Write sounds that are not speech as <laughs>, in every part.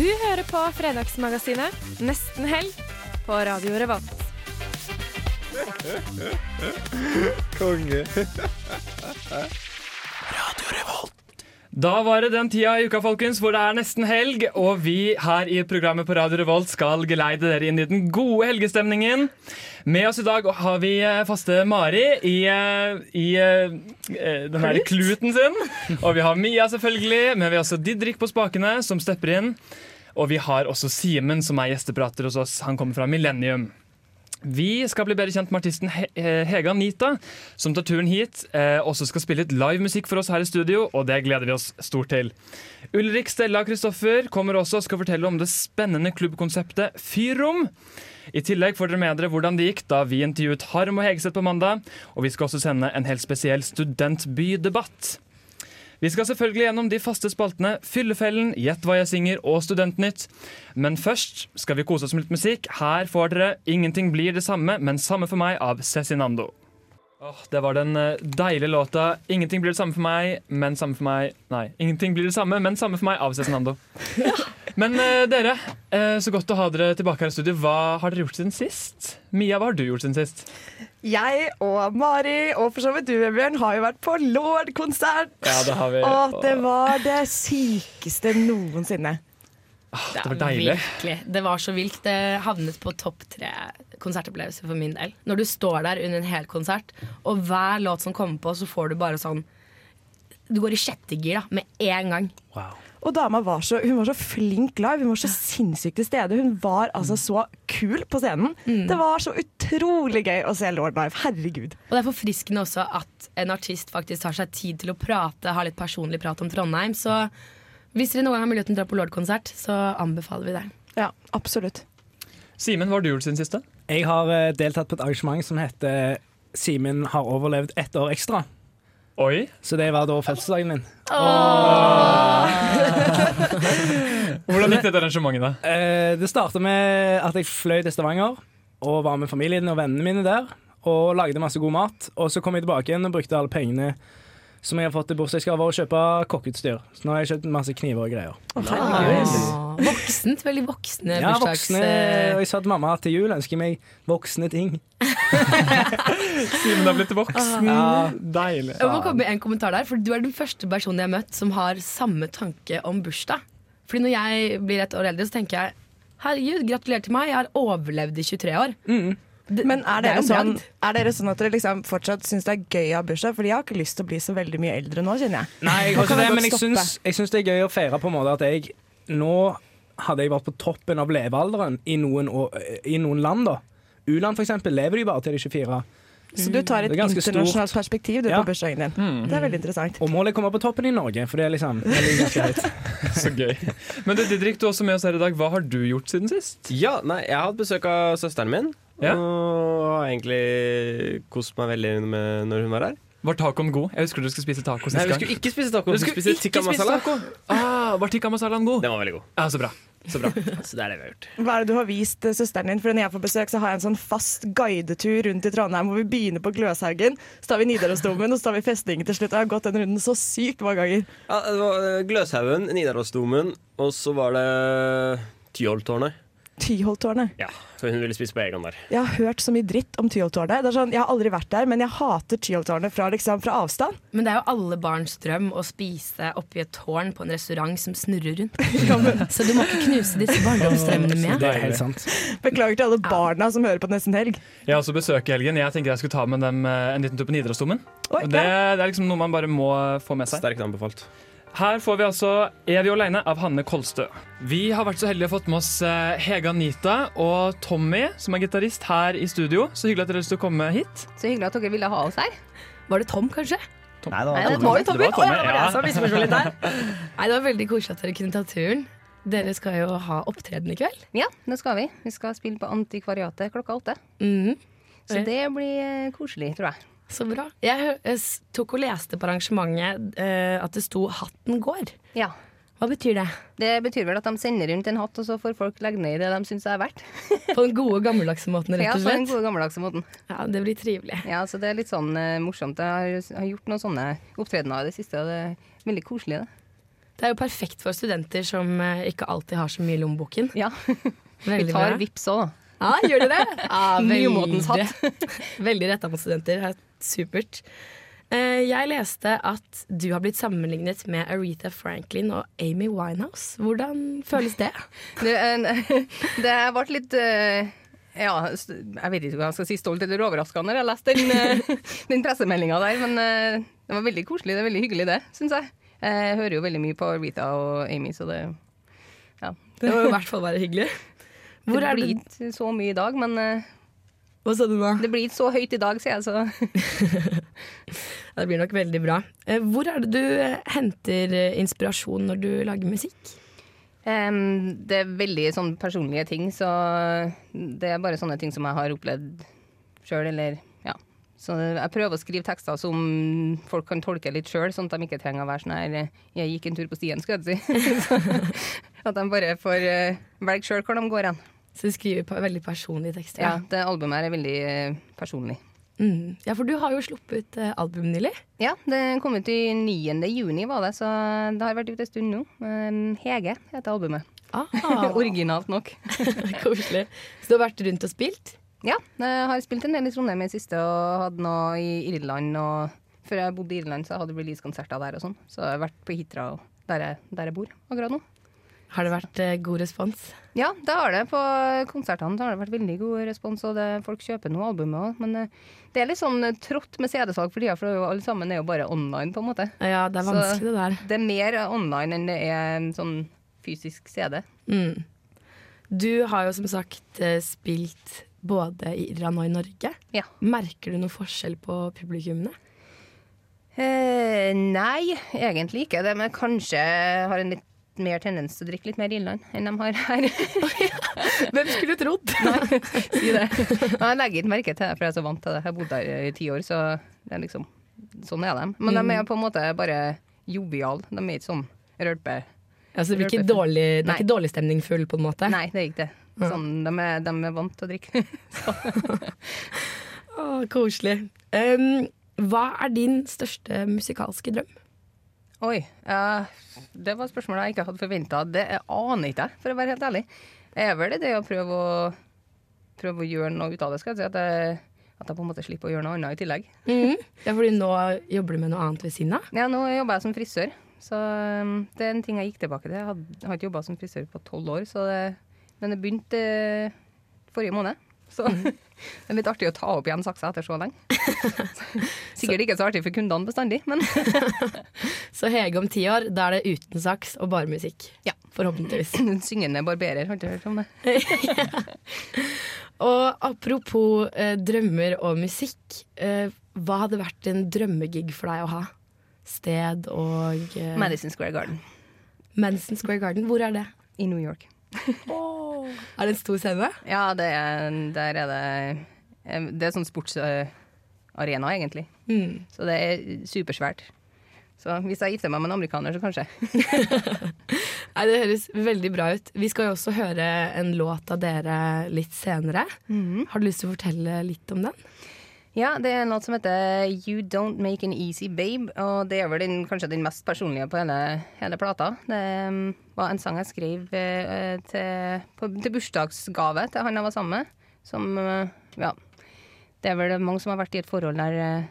Du hører på Fredagsmagasinet Nesten helg på Radio Revolt. Konge. Radio Revolt. Da var det den tida i uka folkens, hvor det er nesten helg, og vi her i programmet på Radio Revolt skal geleide dere inn i den gode helgestemningen. Med oss i dag har vi eh, faste Mari i, i, i eh, eh, den her kluten sin. Og vi har Mia, selvfølgelig, men vi har også Didrik på spakene, som stepper inn. Og vi har også Simen, som er gjesteprater hos oss. Han kommer fra Millennium. Vi skal bli bedre kjent med artisten He Hege Anita, som tar turen hit. Eh, også skal spille litt livemusikk for oss her i studio, og det gleder vi oss stort til. Ulrik, Stella Kristoffer kommer også og skal fortelle om det spennende klubbkonseptet Fyrrom. I tillegg får dere med dere hvordan det gikk da vi intervjuet Harm og Hegeseth på mandag. Og vi skal også sende en helt spesiell studentbydebatt. Vi skal selvfølgelig gjennom de faste spaltene Fyllefellen, Gjett hva jeg synger og Studentnytt. Men først skal vi kose oss med litt musikk. Her får dere Ingenting blir det samme, men samme for meg av Cezinando. Åh, det var den eh, deilige låta 'Ingenting blir det samme for meg, men samme for meg' Nei, 'Ingenting blir det samme, men samme for meg' av Cezinando. Men uh, dere, uh, så godt å ha dere tilbake her i studio. Hva har dere gjort siden sist? Mia, hva har du gjort siden sist? Jeg og Mari, og for så vidt du, Bjørn, har jo vært på Lord-konsert. Ja, det har vi. Og det var det sykeste noensinne. Det var deilig. Virkelig. Det var så vilt. Det havnet på topp tre konsertopplevelser for min del. Når du står der under en hel konsert, og hver låt som kommer på, så får du bare sånn Du går i sjette gir da, med en gang. Og dama var så, hun var så flink live. Hun var så sinnssykt til stede. Hun var altså så kul på scenen. Det var så utrolig gøy å se Lord live. Herregud. Og det er forfriskende også at en artist faktisk tar seg tid til å prate, har litt personlig prat om Trondheim. Så hvis dere noen gang har muligheten til å dra på Lord-konsert, så anbefaler vi det. Ja, absolutt. Simen, hva har du gjort siden siste? Jeg har eh, deltatt på et arrangement som heter Simen har overlevd ett år ekstra. Oi. Så det var da fødselsdagen min. <laughs> Hvordan gikk dette arrangementet? da? Eh, det starta med at jeg fløy til Stavanger og var med familien og vennene mine der. Og lagde masse god mat. Og så kom jeg tilbake igjen og brukte alle pengene som jeg har fått i bursdagsgave, å kjøpe kokkeutstyr. Så nå har jeg kjøpt masse kniver og greier. Oh, voksent. Veldig voksne Ja, bursdags... voksne, og jeg sa til mamma at til jul ønsker jeg meg voksne ting. <laughs> Siden du har blitt voksen. Ja. Deilig. Jeg må komme med en kommentar der, for Du er den første personen jeg har møtt som har samme tanke om bursdag. Fordi Når jeg blir et år eldre, så tenker jeg herregud, gratulerer til meg, jeg har overlevd i 23 år. Det- Men er det dere, jo sånn, er dere sånn at dere liksom fortsatt syns det er gøy å ha bursdag? Fordi jeg har ikke lyst til å bli så veldig mye eldre nå, kjenner jeg. Nei, jeg har ikke det, jeg men jeg syns, det er gøy å feire på en måte at jeg Nå hadde jeg vært på toppen av levealderen i noen, år, i noen land, da. U-land eksempel lever de bare til de er 24. Så du tar et er ganske internasjonalt stort. perspektiv du, Ja. på bursdagen din. Det er veldig interessant. Og målet er å komme på toppen i Norge, for det er liksom det ligger ganske høyt. Så gøy. Men du, Didrik, du er også med oss her i dag. Hva har du gjort siden sist? Ja, nei, jeg har hatt besøk av søsteren min. Ja. Og har egentlig kost meg veldig med når hun var her. Var tacoen god? Jeg husker du skulle spise taco Nei, vi gang. skulle ikke spise taco. Du Vi skulle skulle spise tikka masala. taco. Ah, var tikka masalaen god? Den var veldig god. Ja, så bra. Så bra. Så det er det vi har gjort. Hva er det du har vist eh, søsteren din? For Når jeg får besøk, så har jeg en sånn fast guidetur rundt i Trondheim hvor vi begynner på Gløshaugen, så tar vi Nidarosdomen og så tar vi festningen til slutt. Jeg har gått den runden så sykt mange ganger. Ja, det var eh, Gløshaugen, Nidarosdomen, og så var det Tyholttårnet. Tyholttårnet. Ja, for hun ville spise på egen der. Jeg har hørt så mye dritt om Tyholttårnet. Sånn, jeg har aldri vært der, men jeg hater Tyholttårnet fra, liksom, fra avstand. Men det er jo alle barns drøm å spise oppi et tårn på en restaurant som snurrer rundt. <laughs> Så du må ikke knuse disse barndomsdrømmene med. Det er helt sant. Beklager til alle barna som hører på Nesten Helg. Jeg har også besøk i helgen. Jeg tenker jeg skulle ta med dem eh, en liten tur på Nidarosdomen. Det, det er liksom noe man bare må få med seg. Sterkt anbefalt. Her får vi altså 'Er vi aleine' av Hanne Kolstø. Vi har vært så heldige å fått med oss eh, Hege Anita og Tommy, som er gitarist, her i studio. Så hyggelig at dere har lyst til å komme hit. Så hyggelig at dere ville ha oss her. Var det Tom, kanskje? Nei, det Nei, det var Tommy. Det var Tommy, Oh, ja, det var der. <laughs> Nei, det var veldig koselig at dere kunne ta turen. Dere skal jo ha opptreden i kveld. Ja, det skal vi. Vi skal spille på Antikvariatet klokka åtte. Mm. Så det blir eh, koselig, tror jeg. Så bra. Jeg, jeg tok og leste på arrangementet uh, at det sto 'Hatten går'. Ja. Hva betyr det? Det betyr vel at de sender rundt en hatt, og så får folk legge ned i det de syns er verdt. <laughs> På den gode, gammeldagse måten, rett og slett? Ja, på den gode gammeldagse måten. Ja, Det blir trivelig. Ja, så det er litt sånn uh, morsomt. Jeg har, har gjort noen sånne opptredener i det siste, og det er veldig koselig, det. Det er jo perfekt for studenter som uh, ikke alltid har så mye i lommeboken. Ja. <laughs> Vi tar vips òg, da. Ja, gjør dere det? <laughs> Ja, Nymotens veldig, veldig retta mot studenter. Er Supert. Eh, Jeg leste at du har blitt sammenlignet med Aretha Franklin og Amy Winehouse. Hvordan føles det? <laughs> <laughs> Det, har det ble litt eh, ja, jeg vet ikke hva jeg skal si, stolt eller overraskende når jeg leste den, eh, <laughs> den pressemeldinga der. Men det var veldig koselig. Det er veldig hyggelig, det, syns jeg. Jeg hører jo veldig mye på Rita og Amy, så det ja. Det må i hvert fall være hyggelig. Hvor det blir ikke så mye i dag, men Hva sa du nå? det blir ikke så høyt i dag, sier jeg, så <laughs> Ja, Det blir nok veldig bra. Eh, Hvor er det du eh, henter eh, inspirasjon når du lager musikk? Um, det er veldig sånn personlige ting, så det er bare sånne ting som jeg har opplevd sjøl, eller ja. Så jeg prøver å skrive tekster som folk kan tolke litt sjøl, sånn at de ikke trenger å være sånn her Jeg gikk en tur på stien, skal jeg si. <laughs> At de bare får velge sjøl hvor de går hen. Så du skriver veldig personlige tekster? Ja, det albumet er veldig eh, personlig. Mm. ja, for du har jo sluppet uh, album nylig. Ja, det kom ut i 9. juni, var det, så det har vært ute en stund nå. Hege heter albumet. <laughs> Originalt nok. <laughs> Koselig. Så du har vært rundt og spilt? Ja, jeg har spilt en del i Trondheim i det siste, og hadde noe i Irland. Og før jeg bodde i Irland, så hadde jeg releasekonserter der og sånn. Så jeg har vært på Hitra, der jeg, der jeg bor akkurat nå. Har det vært eh, god respons? Ja, det har det. På konsertene har det vært veldig god respons, og det, folk kjøper noen albumer òg. Men eh, det er litt sånn eh, trått med CD-salg for tida, for jo, alle sammen er jo bare online, på en måte. Ja, det er Så- vanskelig det der. Det er mer online enn det er en sånn fysisk CD. Mm. Du har jo som sagt spilt både i Iran og i Norge. Ja. Merker du noen forskjell på publikummene? Eh, nei, egentlig ikke. Det, men kanskje har en litt mer tendens til å drikke litt mer Irland enn de har her. <laughs> Hvem skulle trodd? <laughs> Nei, si det. Jeg legger ikke merke til det, for jeg er så vant til det. Jeg har bodd der i ti år, så det er liksom Sånn er de. Men de er på en måte bare joviale. De er ikke sånn rølpe... Altså, det, ikke dårlig, det er ikke dårlig stemning full, på en måte? Nei, det er ikke det. Sånn, de, er, de er vant til å drikke. <laughs> Å, koselig. Um, hva er din største musikalske drøm? Oi. Uh, det var et spørsmål jeg ikke hadde forventa. Det jeg aner ikke jeg, for å være helt ærlig. Det er vel det å prøve å, prøve å gjøre noe ut av det. skal jeg si. At jeg, at jeg på en måte slipper å gjøre noe annet i tillegg. Ja, fordi nå jobber du med noe annet ved siden av? Ja, nå jobber jeg som frisør. Så um, det er en ting jeg gikk tilbake til. Jeg, hadde, har ikke jobba som frisør på tolv år, så det, men det begynte eh, forrige måned. Så det er litt artig å ta opp igjen saksa etter så lenge. <laughs> Sikkert ikke så artig for kundene bestandig, men <laughs> Så Hege om ti år, da er det uten saks og bare musikk. Ja. Forhåpentligvis. <laughs> en syngende barberer, har du hørt om det. Og apropos eh, drømmer og musikk. Eh, hva hadde vært en drømmegig for deg å ha? Sted og eh, Madison Square Garden Madison Square Garden. Hvor er det? i New York. Er det en stor scene? Ja, det er, der er det Det er sånn sportsarena, egentlig. Mm. Så det er supersvært. Så hvis jeg gifter meg med en amerikaner, så kanskje. <laughs> Nei, Det høres veldig bra ut. Vi skal jo også høre en låt av dere litt senere. Har du lyst til å fortelle litt om den? Ja, det er en låt som heter You Don't Make An Easy Babe. Og det er vel den, kanskje den mest personlige på hele, hele plata. Det um, var en sang jeg skrev eh, til, på, til bursdagsgave til han jeg var sammen med. Som eh, Ja. Det er vel mange som har vært i et forhold der eh,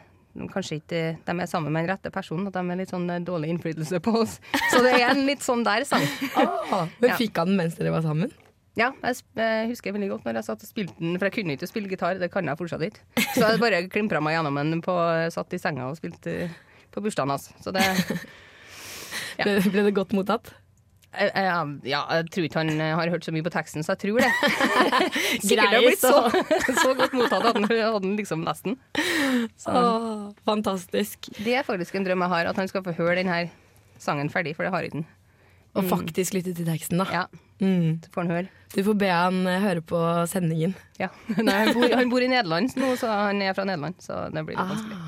kanskje ikke de er sammen med den rette personen, at de er litt sånn eh, dårlig innflytelse på oss. Så det er en litt sånn der sang. <laughs> Men Ja. Fikk han den mens dere var sammen? Ja, jeg husker veldig godt når jeg satt og spilte den, for jeg kunne ikke spille gitar, det kan jeg fortsatt ikke. Så jeg bare klimpra meg gjennom den på, satt i senga og spilte på bursdagen hans. Så det Ja. <laughs> Ble, ble det godt mottatt? jeg, jeg, Ja, jeg tror ikke han eh, har hørt så mye på teksten, så jeg tror det. <laughs> <laughs> Sikkert det har blitt så, så godt mottatt at han hadde den liksom nesten. Så. Åh, fantastisk. Det er faktisk en drøm jeg har, at han skal få høre denne sangen ferdig, for det har ikke han. Og Mm. faktisk lytte til teksten, da. Ja, Mm. Så får han høre. Du får be han eh, høre på sendingen. Ja. <laughs> Nei, han, bor, han bor i Nederland nå, så han er fra Nederland. Så det blir litt vanskelig.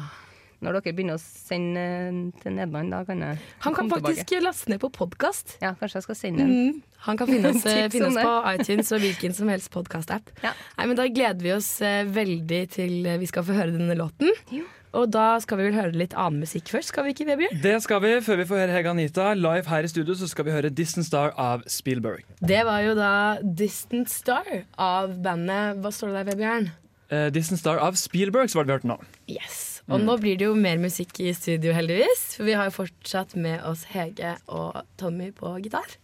Når dere begynner å sende eh, til Nederland, da kan jeg Han kan faktisk tilbake. laste ned på podkast. Ja, kanskje jeg skal sende en. Mm. Han kan finne oss, <laughs> eh, finne oss på iTunes og hvilken som helst podkast-app. Ja. Nei, men Da gleder vi oss eh, veldig til eh, vi skal få høre denne låten. Jo. Og da skal vi vel høre litt annen musikk først, skal vi ikke, Vebjørn? Det skal vi. Før vi får høre Hege Anita live her i studio, så skal vi høre 'Distant Star' av Spielberg. Det var jo da Distant Star av bandet Hva står det der, Vebjørn? Uh, 'Distant Star' av Spielberg, så var det vi hørte nå. Yes. Og nå blir det jo mer musikk i studio, heldigvis. For vi har jo fortsatt med oss Hege og Tommy på gitar.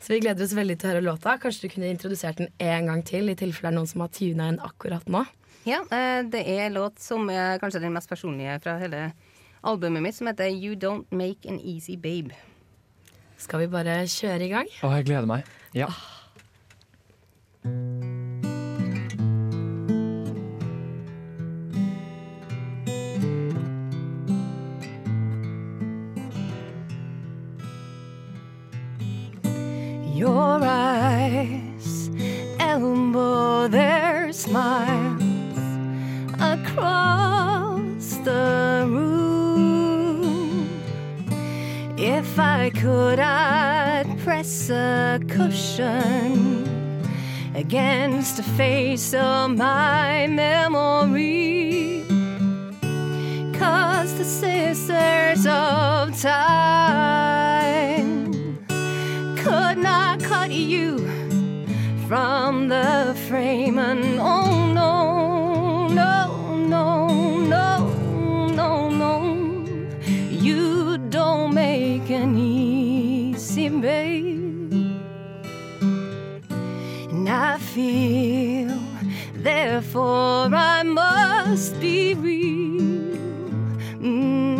Så vi gleder oss veldig til å høre låta. Kanskje du kunne introdusert den en gang til, i tilfelle det er noen som har tuna inn akkurat nå. Ja, eh, det er en låt som er kanskje den mest personlige fra hele albumet mitt, som heter You Don't Make An Easy Babe. Skal vi bare kjøre i gang? Å, jeg gleder meg. Ja. Your eyes elbow their smiles across the room. If I could, I'd press a cushion against the face of my memory. Cause the sisters of time could not cut you from the frame. And oh no, no, no, no, no, no, you don't make an easy babe. And I feel, therefore I must be real. Mm.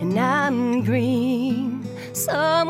And I'm green so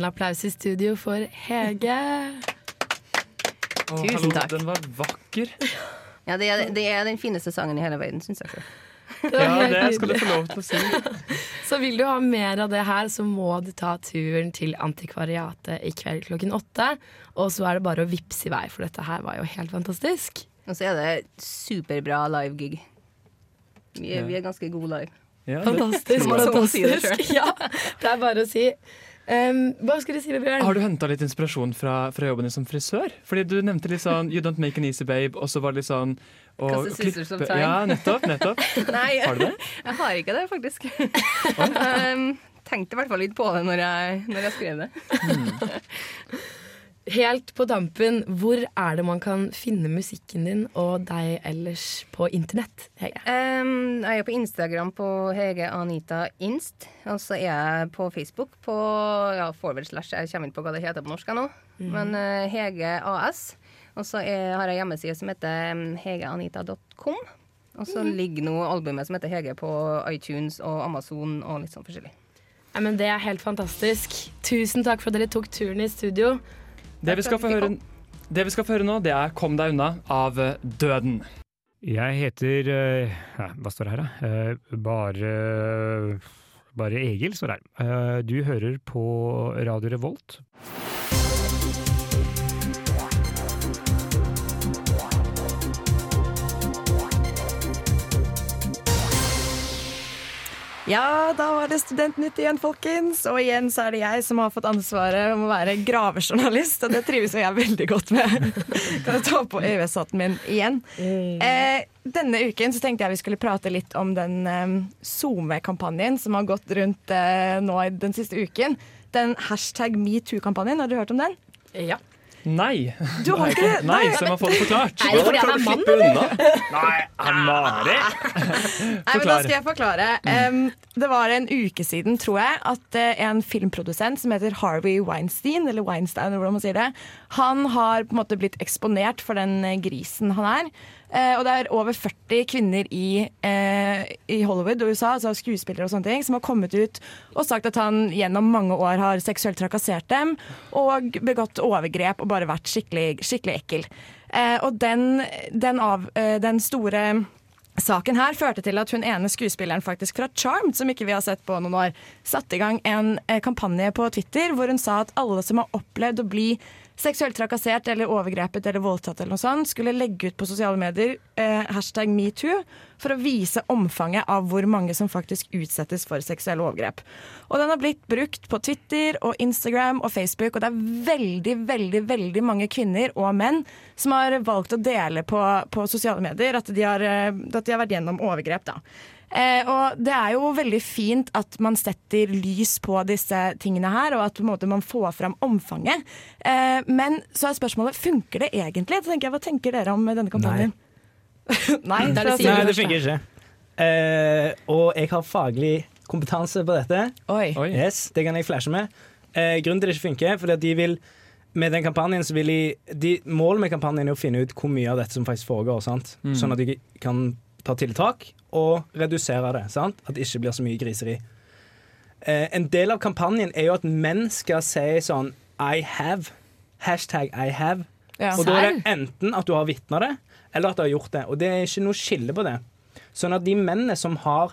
liten applaus i studio for Hege. Oh, Tusen takk. Den var vakker. Ja, det er, det er den fineste sangen i hele verden, syns jeg. Det Ja, det skal du få lov til å si. <laughs> Så vil du ha mer av det her, så må du ta turen til Antikvariatet i kveld klokken åtte. Og så er det bare å vippse i vei, for dette her var jo helt fantastisk. Og så er det superbra live gig. Vi vi er ganske gode live. Ja, det- Fantastisk. Må si det. <laughs> Ja, det er bare å si. Um, hva skulle du si, Bjørn? Har du henta litt inspirasjon fra, fra jobben din som frisør? Fordi du nevnte litt sånn 'You don't make an easy babe', og så var det litt sånn scissors klippe- time. Ja, nettopp. nettopp. <laughs> Nei, Har du det? jeg har ikke det, faktisk. um, tenkte i hvert fall litt på det når jeg, når jeg skrev det. Helt på dampen, hvor er det man kan finne musikken din og deg ellers på internett? Hege? Um, jeg er på Instagram på Hege Anita Inst. Og så er jeg på Facebook på ja, forward slash Jeg kommer ikke på hva det heter på norsk ennå. Men uh, Hege AS. Og så har jeg hjemmeside som heter hegeanita.com. Og så ligger nå albumet som heter Hege på iTunes og Amazon og litt sånn forskjellig. Nei, men det er helt fantastisk. Tusen takk for at dere tok turen i studio. Det vi, skal få høre, det vi skal få høre nå, det er 'Kom deg unna' av eh, Døden. Jeg heter eh, ja, Hva står det her, da? Eh, bare Bare Egil står det her. Eh, du hører på Radio Revolt. Ja, da var det Studentnytt igjen, folkens. Og igjen så er det jeg som har fått ansvaret om å være gravejournalist, og det trives jeg veldig godt med. <laughs> Kan jeg ta på EØS-hatten min igjen. Eh, denne uken så tenkte jeg vi skulle prate litt om den eh, SoMe-kampanjen som har gått rundt eh, nå i den siste uken. Den hashtag metoo-kampanjen, har du hørt om den? Ja. Nei. Du har ikke det? Nei, Nei, så jeg må få det forklart. Er det fordi han er mann, eller? Nei, Mari. Nei, men da skal jeg forklare. Um, det var en uke siden, tror jeg, at eh, en filmprodusent som heter Harvey Weinstein, eller Weinstein, eller hvordan man sier det, han har på en måte blitt eksponert for den eh, grisen han er. Eh, og det er over 40 kvinner i, eh, i Hollywood og USA, altså skuespillere og sånne ting, som har kommet ut og sagt at han gjennom mange år har seksuelt trakassert dem og begått overgrep og bare vært skikkelig, skikkelig ekkel. Eh, og den, den, av, den store Saken her førte til at hun ene skuespilleren faktisk fra Charmed, som ikke vi har sett på noen år, satte i gang en kampanje på Twitter hvor hun sa at alle som har opplevd å bli seksuelt trakassert eller overgrepet eller voldtatt eller noe sånt, skulle legge ut på sosiale medier eh, hashtag metoo for å vise omfanget av hvor mange som faktisk utsettes for seksuelle overgrep. Og den har blitt brukt på Twitter og Instagram og Facebook, og det er veldig, veldig, veldig mange kvinner og menn som har valgt å dele på, på sosiale medier at de, har, eh, at de har vært gjennom overgrep. da. Eh, og det er jo veldig fint at man setter lys på disse tingene her, og at på en måte, man får fram omfanget. Eh, men så er spørsmålet funker det egentlig. Så tenker jeg, Hva tenker dere om denne kampanjen? Nei, <laughs> Det er det Nei, det funker ikke. Eh, og jeg har faglig kompetanse på dette. Oi. Oi. Yes, Det kan jeg flashe med. Eh, grunnen til det ikke funker, fordi at de vil med den kampanjen så vil de, de Målet med kampanjen er å finne ut hvor mye av dette som faktisk foregår. Sant? Sånn at de kan ta tiltak og redusere det. Sant? At det ikke blir så mye griseri. Eh, en del av kampanjen er jo at menn skal si sånn I have. Hashtag I have. Ja. Og da er det enten at du har vitna det, eller at du har gjort det. Og det er ikke noe skille på det. Sånn at de mennene som har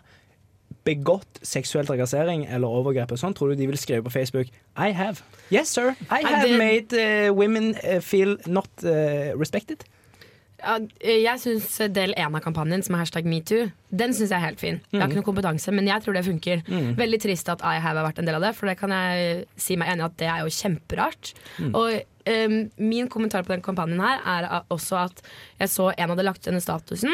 begått seksuell trakassering eller overgrep, og sånn, tror du de vil skrive på Facebook I have. Yes, sir. I have made uh, women uh, feel not uh, respected. Ja, eh, jeg syns del én av kampanjen, som er hashtag metoo, den syns jeg er helt fin. Jeg har ikke noe kompetanse, men jeg tror det funker. Veldig trist at I have har vært en del av det, for det kan jeg si meg enig i at det er jo kjemperart. Og um, min kommentar på den kampanjen her er også at jeg så en hadde lagt ut denne statusen.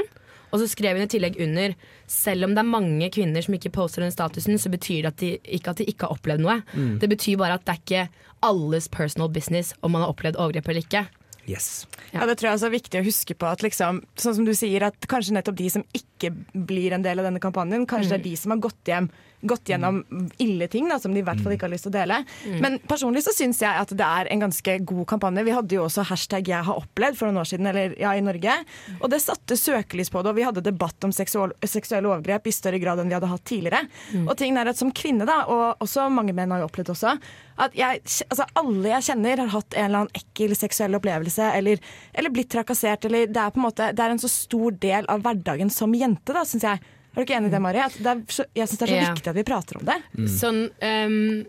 Og så skrev hun i tillegg under selv om det er mange kvinner som ikke poster den statusen, så betyr det at de, ikke at de ikke har opplevd noe. Det betyr bare at det er ikke alles personal business om man har opplevd overgrep eller ikke. Yes. Ja, Det tror jeg også er viktig å huske på. at liksom, sånn som du sier, at Kanskje nettopp de som ikke blir en del av denne kampanjen, kanskje det er de som har gått, hjem, gått gjennom ille ting da, som de i hvert fall ikke har lyst til å dele. Men personlig så syns jeg at det er en ganske god kampanje. Vi hadde jo også hashtag 'jeg har opplevd' for noen år siden eller ja, i Norge. Og det satte søkelys på det, og vi hadde debatt om seksual, seksuelle overgrep i større grad enn vi hadde hatt tidligere. Og tingen er at som kvinne, da, og også mange menn har jo opplevd også, At jeg, altså alle jeg kjenner, har hatt en eller annen ekkel seksuell opplevelse eller, eller blitt trakassert. Eller det, er på en måte, det er en så stor del av hverdagen som jente, da, syns jeg. Er du ikke enig i det, Mari? At det er så, jeg syns det er så Ja. viktig at vi prater om det. Sånn um,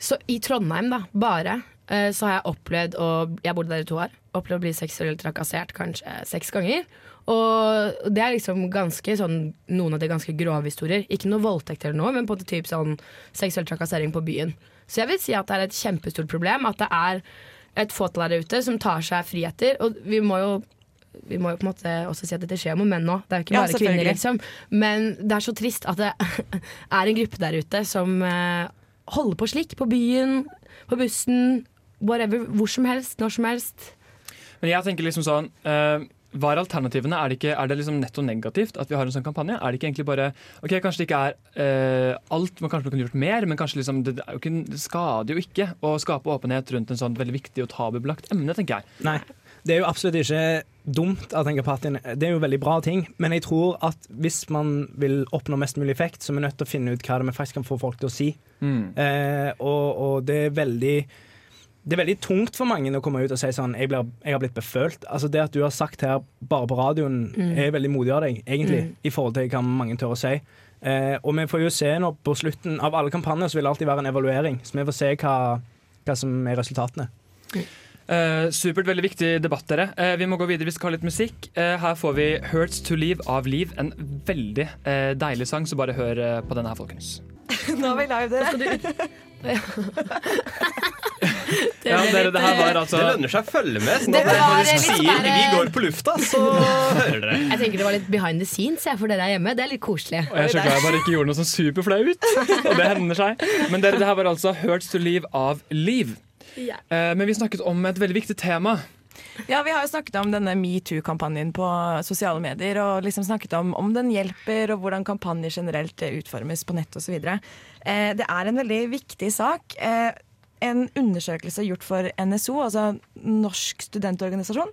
Så i Trondheim, da, bare, uh, så har jeg opplevd å Jeg bodde der i to år. Opplevd å bli seksuelt trakassert kanskje seks ganger. Og det er liksom ganske sånn noen av de ganske grove historier. Ikke noe voldtekt eller noe, men på en måte typ sånn seksuell trakassering på byen. Så jeg vil si at det er et kjempestort problem at det er et fåtall der ute som tar seg friheter. Og vi må jo vi må jo på en måte også si at dette skjer med menn nå. Det er jo ikke Ja, bare kvinner. liksom Men det er så trist at det <laughs> er en gruppe der ute som eh, holder på slik. På byen, på bussen, whatever. Hvor som helst, når som helst. Men jeg tenker liksom sånn uh, Hva er alternativene? Er det, ikke, er det liksom netto negativt at vi har en sånn kampanje? Er det ikke egentlig bare Ok, kanskje det ikke er uh, alt, man kanskje man kunne gjort mer, men kanskje liksom det, er jo ikke, det skader jo ikke å skape åpenhet rundt en sånn veldig viktig og tabubelagt emne, tenker jeg. Nei. Det er jo absolutt ikke dumt at en på at det er jo veldig bra ting, men jeg tror at hvis man vil oppnå mest mulig effekt, så er vi nødt til å finne ut hva det vi faktisk kan få folk til å si. Mm. Eh, og, og det er veldig det er veldig tungt for mange å komme ut og si sånn jeg, blir, jeg har blitt befølt. Altså Det at du har sagt her bare på radioen, Mm. er veldig modig av deg, egentlig, Mm. i forhold til hva mange tør å si. Eh, og vi får jo se nå på slutten av alle kampanjer, så vil det alltid være en evaluering. Så vi får se hva, hva som er resultatene. Eh, supert, veldig viktig debatt, dere. Uh, vi må gå videre, vi skal ha litt musikk. Uh, her får vi 'Hurts to Leave' av Liv. En veldig eh, deilig sang, så bare hør på denne her, folkens. <laughs> Nå er vi live, dere. <laughs> Ja, dere, det her var altså Det lønner seg å følge med. Sånn Det at når var vi sier sånn vi går på lufta, så <laughs> hører dere. Jeg tenker det var litt behind the scenes jeg, for dere er hjemme. Det er litt koselig. Og jeg er så glad jeg bare ikke gjorde noe sånn superflaut. Og det hender seg. Men dere, det her var altså 'Hurts to Leave' av Liv. Ja. Eh, men vi snakket om et veldig viktig tema. Ja, Vi har jo snakket om denne metoo-kampanjen på sosiale medier. Og liksom snakket om om den hjelper, og hvordan kampanjer generelt utformes på nett osv. Eh, det er en veldig viktig sak. Eh, en undersøkelse gjort for NSO, altså Norsk studentorganisasjon,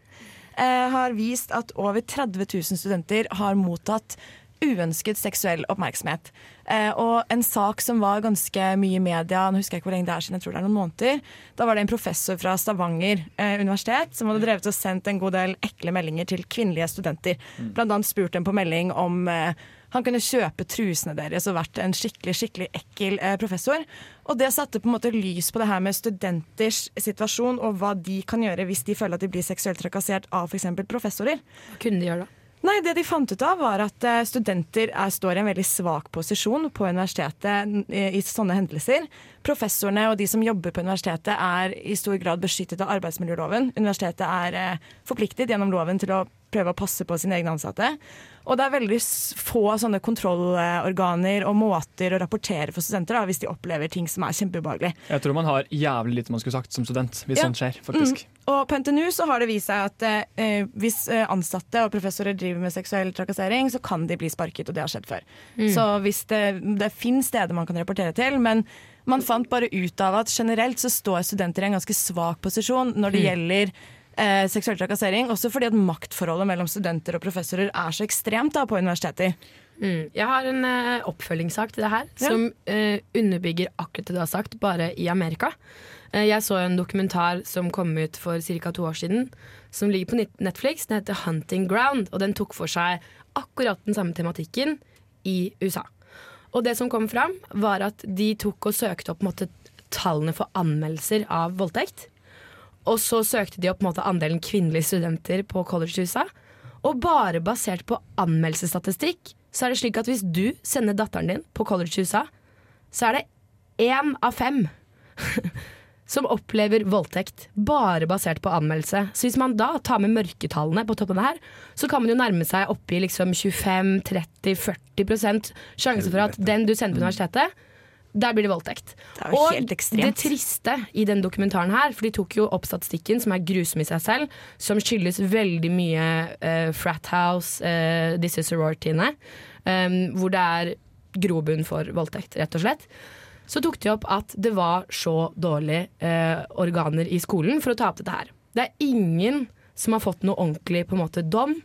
eh, har vist at over 30 000 studenter har mottatt uønsket seksuell oppmerksomhet. Eh, og en sak som var ganske mye i media, nå husker jeg ikke hvor lenge det er siden, jeg tror det er noen måneder, da var det en professor fra Stavanger eh, universitet som hadde drevet og sendt en god del ekle meldinger til kvinnelige studenter. Blant annet spurt dem på melding om eh, han kunne kjøpe trusene deres og vært en skikkelig skikkelig ekkel eh, professor. Og det satte på en måte lys på det her med studenters situasjon og hva de kan gjøre hvis de føler at de blir seksuelt trakassert av f.eks. professorer. Hva kunne de gjøre da? Nei, det de fant ut av var at eh, studenter er, står i en veldig svak posisjon på universitetet i, sånne hendelser. Professorene og de som jobber på universitetet er i stor grad beskyttet av arbeidsmiljøloven. Universitetet er eh, forpliktet gjennom loven til å prøve å passe på sine egne ansatte. Og det er veldig få sånne kontrollorganer og måter å rapportere for studenter da, hvis de opplever ting som er kjempeubehagelig. Jeg tror man har jævlig lite man skulle sagt som student hvis Ja. sånt skjer. faktisk. Mm. Og på NTNU så har det vist seg at eh, hvis eh, ansatte og professorer driver med seksuell trakassering, så kan de bli sparket, og det har skjedd før. Mm. Så hvis det, det finnes steder man kan rapportere til, men man fant bare ut av at generelt så står studenter i en ganske svak posisjon når det Mm. gjelder eh, seksuell trakassering, også fordi at maktforholdet mellom studenter og professorer er så ekstremt da på universiteter. Mm. Jeg har en eh, oppfølgingssak til det her, Ja. som eh, underbygger akkurat det du har sagt, bare i Amerika. Eh, jeg så en dokumentar som kom ut for ca. to år siden, som ligger på Netflix. Den heter 'Hunting Ground', og den tok for seg akkurat den samme tematikken i USA. Og det som kom fram, var at de tok og søkte opp måte, tallene for anmeldelser av voldtekt. Og så søkte de opp måte, andelen kvinnelige studenter på collegehusa. Og bare basert på anmeldelsesstatistikk, så er det slik at hvis du sender datteren din på collegehusa, så er det én av fem <laughs> som opplever voldtekt bare basert på anmeldelse. Så hvis man da tar med mørketallene på toppen av det her, så kan man jo nærme seg oppi liksom 25-30-40% sjanse for at den du sender på universitetet, der blir det voldtekt. Det er jo Og helt ekstremt. det triste i den dokumentaren her, for de tok jo opp statistikken, som er grusom i seg selv, som skyldes veldig mye uh, frat house, uh, disse sororityene, um, hvor det er grobunn for voldtekt, rett og slett. Så tok de opp at det var så dårlige uh, organer i skolen for å ta opp dette her. Det er ingen som har fått noe ordentlig på en måte dom,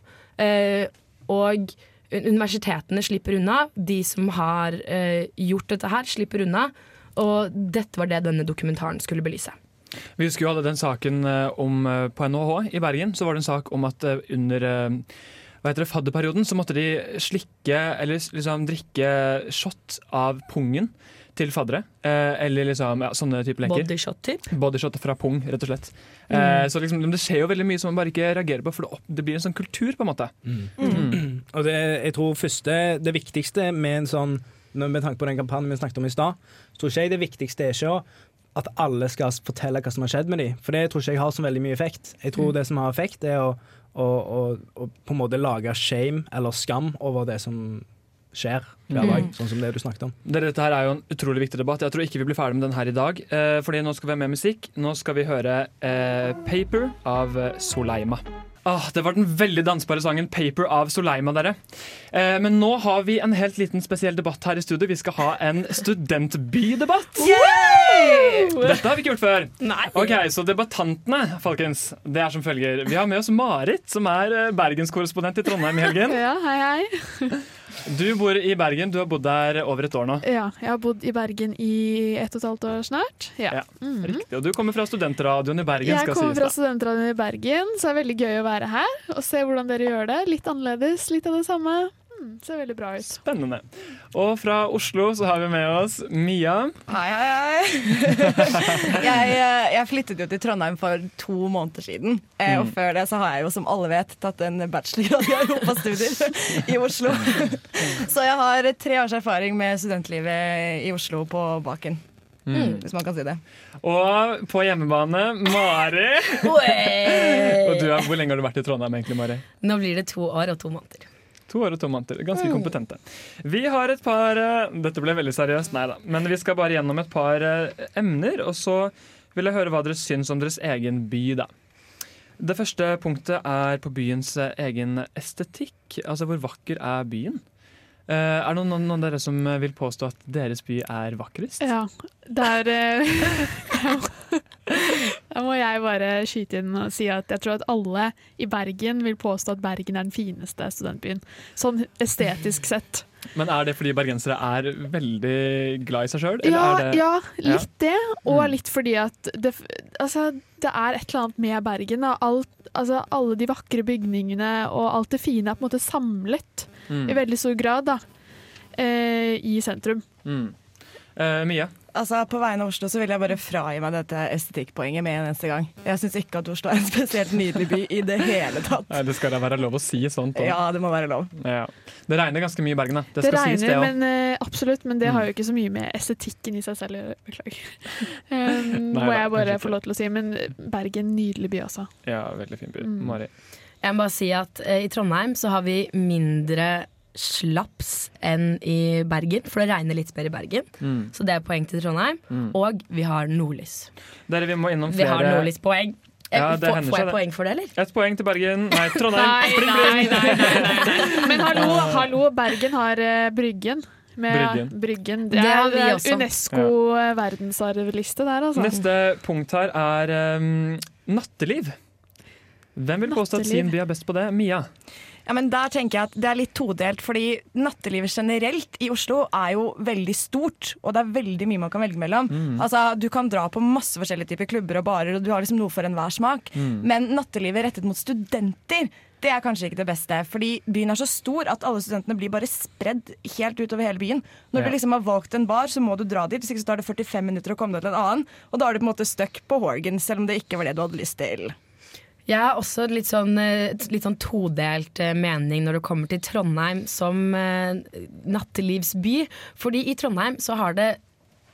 eh, og universitetene slipper unna. De som har eh, gjort dette her, slipper unna. og dette var det denne dokumentaren skulle belyse. Vi husker jo alle den saken eh, om eh, på NHH i Bergen. Så var det en sak om at eh, under hva heter det, fadderperioden så måtte de slikke eller liksom drikke shot av pungen til faddere. Eh, eller liksom ja, sånne type leker. Bodyshot typ. Bodyshot fra pung, rett og slett. Mm. Eh, så liksom, det skjer jo veldig mye som man bare ikke reagerer på, for det, opp, det blir en sånn kultur, på en måte. Mm. <clears throat> Og det, jeg tror første, det viktigste med en sånn med tanke på den kampanjen vi snakket om i stad, tror ikke jeg det viktigste er ikke å- at alle skal fortelle hva som har skjedd med dem. For det tror ikke jeg har så veldig mye effekt. Jeg tror Mm. det som har effekt, er å, å, å, å på en måte lage shame eller skam over det som skjer hver Mm. dag, sånn som det du snakket om. Dette her er jo en utrolig viktig debatt. Jeg tror ikke vi blir ferdig med den her i dag. Eh, fordi nå skal vi ha med musikk. Nå skal vi høre eh, 'Paper' av eh, Soleima. Ah, det var den veldig dansbare sangen 'Paper' av Soleima, dere. Eh, men nå har vi en helt liten spesiell debatt her i studio. Vi skal ha en studentbydebatt. Dette har vi ikke gjort før. Ok, Så debattantene, folkens, det er som følger. Vi har med oss Marit, som er eh, bergenskorrespondent i Trondheim i helgen. Ja, hei, hei. Du bor i Bergen. Du har bodd der over et år nå. Ja, jeg har bodd i Bergen i ett og et halvt år snart. Ja. Mhm. Riktig. Og du kommer fra studentradioen i Bergen. Jeg kommer fra studentradioen i Bergen, så det er veldig gøy å være her og se hvordan dere gjør det. Litt annerledes, litt av det samme. Mm, ser veldig bra ut. Spennende. Og fra Oslo så har vi med oss Mia. Hei, hei, hei. <laughs> jeg, eh, jeg flyttet jo til Trondheim for to måneder siden. Mm. Og før det så har jeg jo, som alle vet, tatt en bachelorgrad i europastudier <laughs> i Oslo. <laughs> Så jeg har tre års erfaring med studentlivet i Oslo på baken. Mm. Hvis man kan si det. Og på hjemmebane Mari. Og du, hvor lenge har du vært i Trondheim egentlig, Mari? Nå blir det to år og to måneder. To år og to måneder. Ganske kompetente. Vi har et par eh, Dette ble veldig seriøst, nei da. Men vi skal bare gjennom et par eh, emner, og så vil jeg høre hva dere syns om deres egen by, da. Det første punktet er på byens eh, egen estetikk. Altså hvor vakker er byen? Eh, er det noen, av dere som vil påstå at deres by er vakrest? Ja, der eh, <laughs> Da må jeg bare skyte inn og si at jeg tror at alle i Bergen vil påstå at Bergen er den fineste studentbyen. Sånn estetisk sett. Men er det fordi bergensere er veldig glad i seg sjøl? Ja, ja, litt det. Og Mm. litt fordi at det, altså, det er et eller annet med Bergen. Alt, altså, alle de vakre bygningene og alt det fine er på en måte samlet Mm. i veldig stor grad da, eh, i sentrum. Mm. Eh, Mia? Altså, På vegne av Oslo så vil jeg bare fragi meg dette estetikkpoenget med en eneste gang. Jeg syns ikke at Oslo er en spesielt nydelig by i det hele tatt. Nei, det skal da være lov å si sånt. også. Ja, det må være lov. Ja. Det regner ganske mye i Bergen, da. Det, Det, skal sies, det regner, òg. men, eh, absolutt, men det Mm. har jo ikke så mye med estetikken i seg selv å gjøre. Beklager. Um, <laughs> Nei må jeg bare få lov til å si. Men Bergen, nydelig by, altså. Ja, veldig fin by. Mm. Mari. Jeg må bare si at eh, i Trondheim så har vi mindre slaps enn i Bergen, for det regner litt mer i Bergen. Mm. Så det er poeng til Trondheim. Mm. Og vi har nordlys. Dere, vi må innom Vi har nordlyspoeng. Eh, Ja, det får, får jeg det. poeng for det, eller? Ett poeng til Bergen. Nei, Trondheim. Nei, Bling, nei, bling. nei, nei. Men hallo, hallo Bergen har uh, Bryggen. Med Bryggen. Bryggen. Det har vi er. Unesco verdensarvliste der, altså. Neste punkt her er um, natteliv. Hvem vil påstå at sin by er best på det? Mia. Ja, men der tenker jeg at Det er litt todelt, fordi nattelivet generelt i Oslo er jo veldig stort. Og det er veldig mye man kan velge mellom. Mm. Altså, Du kan dra på masse forskjellige typer klubber og barer, og du har liksom noe for enhver smak. Mm. Men nattelivet rettet mot studenter det er kanskje ikke det beste. Fordi byen er så stor at alle studentene blir bare spredd helt utover hele byen. Når Ja. du liksom har valgt en bar, så må du dra dit. Hvis ikke så tar det 45 minutter å komme deg til en annen. Og da er du på en måte stuck på Horgan, selv om det ikke var det du hadde lyst til. Jeg har også litt sånn, eh, litt sånn todelt eh, mening når det kommer til Trondheim som eh, nattelivsby. Fordi i Trondheim så har det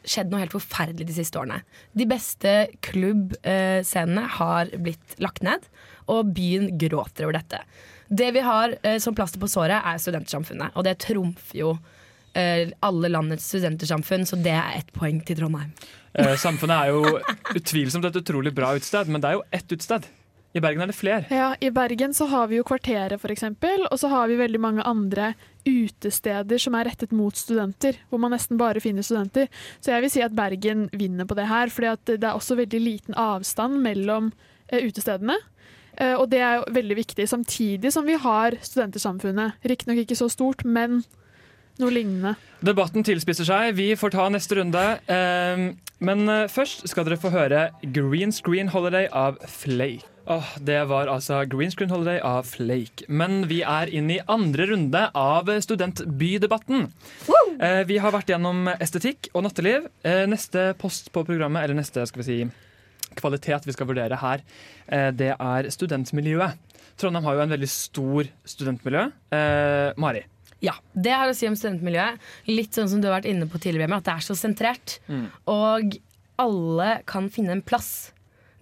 skjedd noe helt forferdelig de siste årene. De beste klubbscenene har blitt lagt ned, og byen gråter over dette. Det vi har som plaster på såret, er studentersamfunnet, og det trumfer jo alle landets studentersamfunn, så det er ett poeng til Trondheim. Samfunnet er jo utvilsomt et utrolig bra utested, men det er jo ett utested. I Bergen er det flere. Ja, I Bergen så har vi jo Kvarteret f.eks., og så har vi veldig mange andre utesteder som er rettet mot studenter, hvor man nesten bare finner studenter. Så jeg vil si at Bergen vinner på det her, fordi det er også veldig liten avstand mellom eh, utestedene. Eh, og det er jo veldig viktig, samtidig som vi har studentersamfunnet. Riktignok ikke så stort, men Noe lignende. Debatten tilspisser seg. Vi får ta neste runde. Eh, men først skal dere få høre Green Screen Holiday av Flake. Åh, det var altså Green Screen Holiday av Flake. Men vi er inne i andre runde av studentbydebatten. Eh, vi har vært gjennom estetikk og natteliv. Eh, neste post på programmet, eller neste skal vi si, kvalitet vi skal vurdere her, eh, det er studentmiljøet. Trondheim har jo en veldig stor studentmiljø. Eh, Mari. Ja, Det har å si om studentmiljøet. Litt sånn som du har vært inne på tidligere, at det er så sentrert. Mm. Og alle kan finne en plass.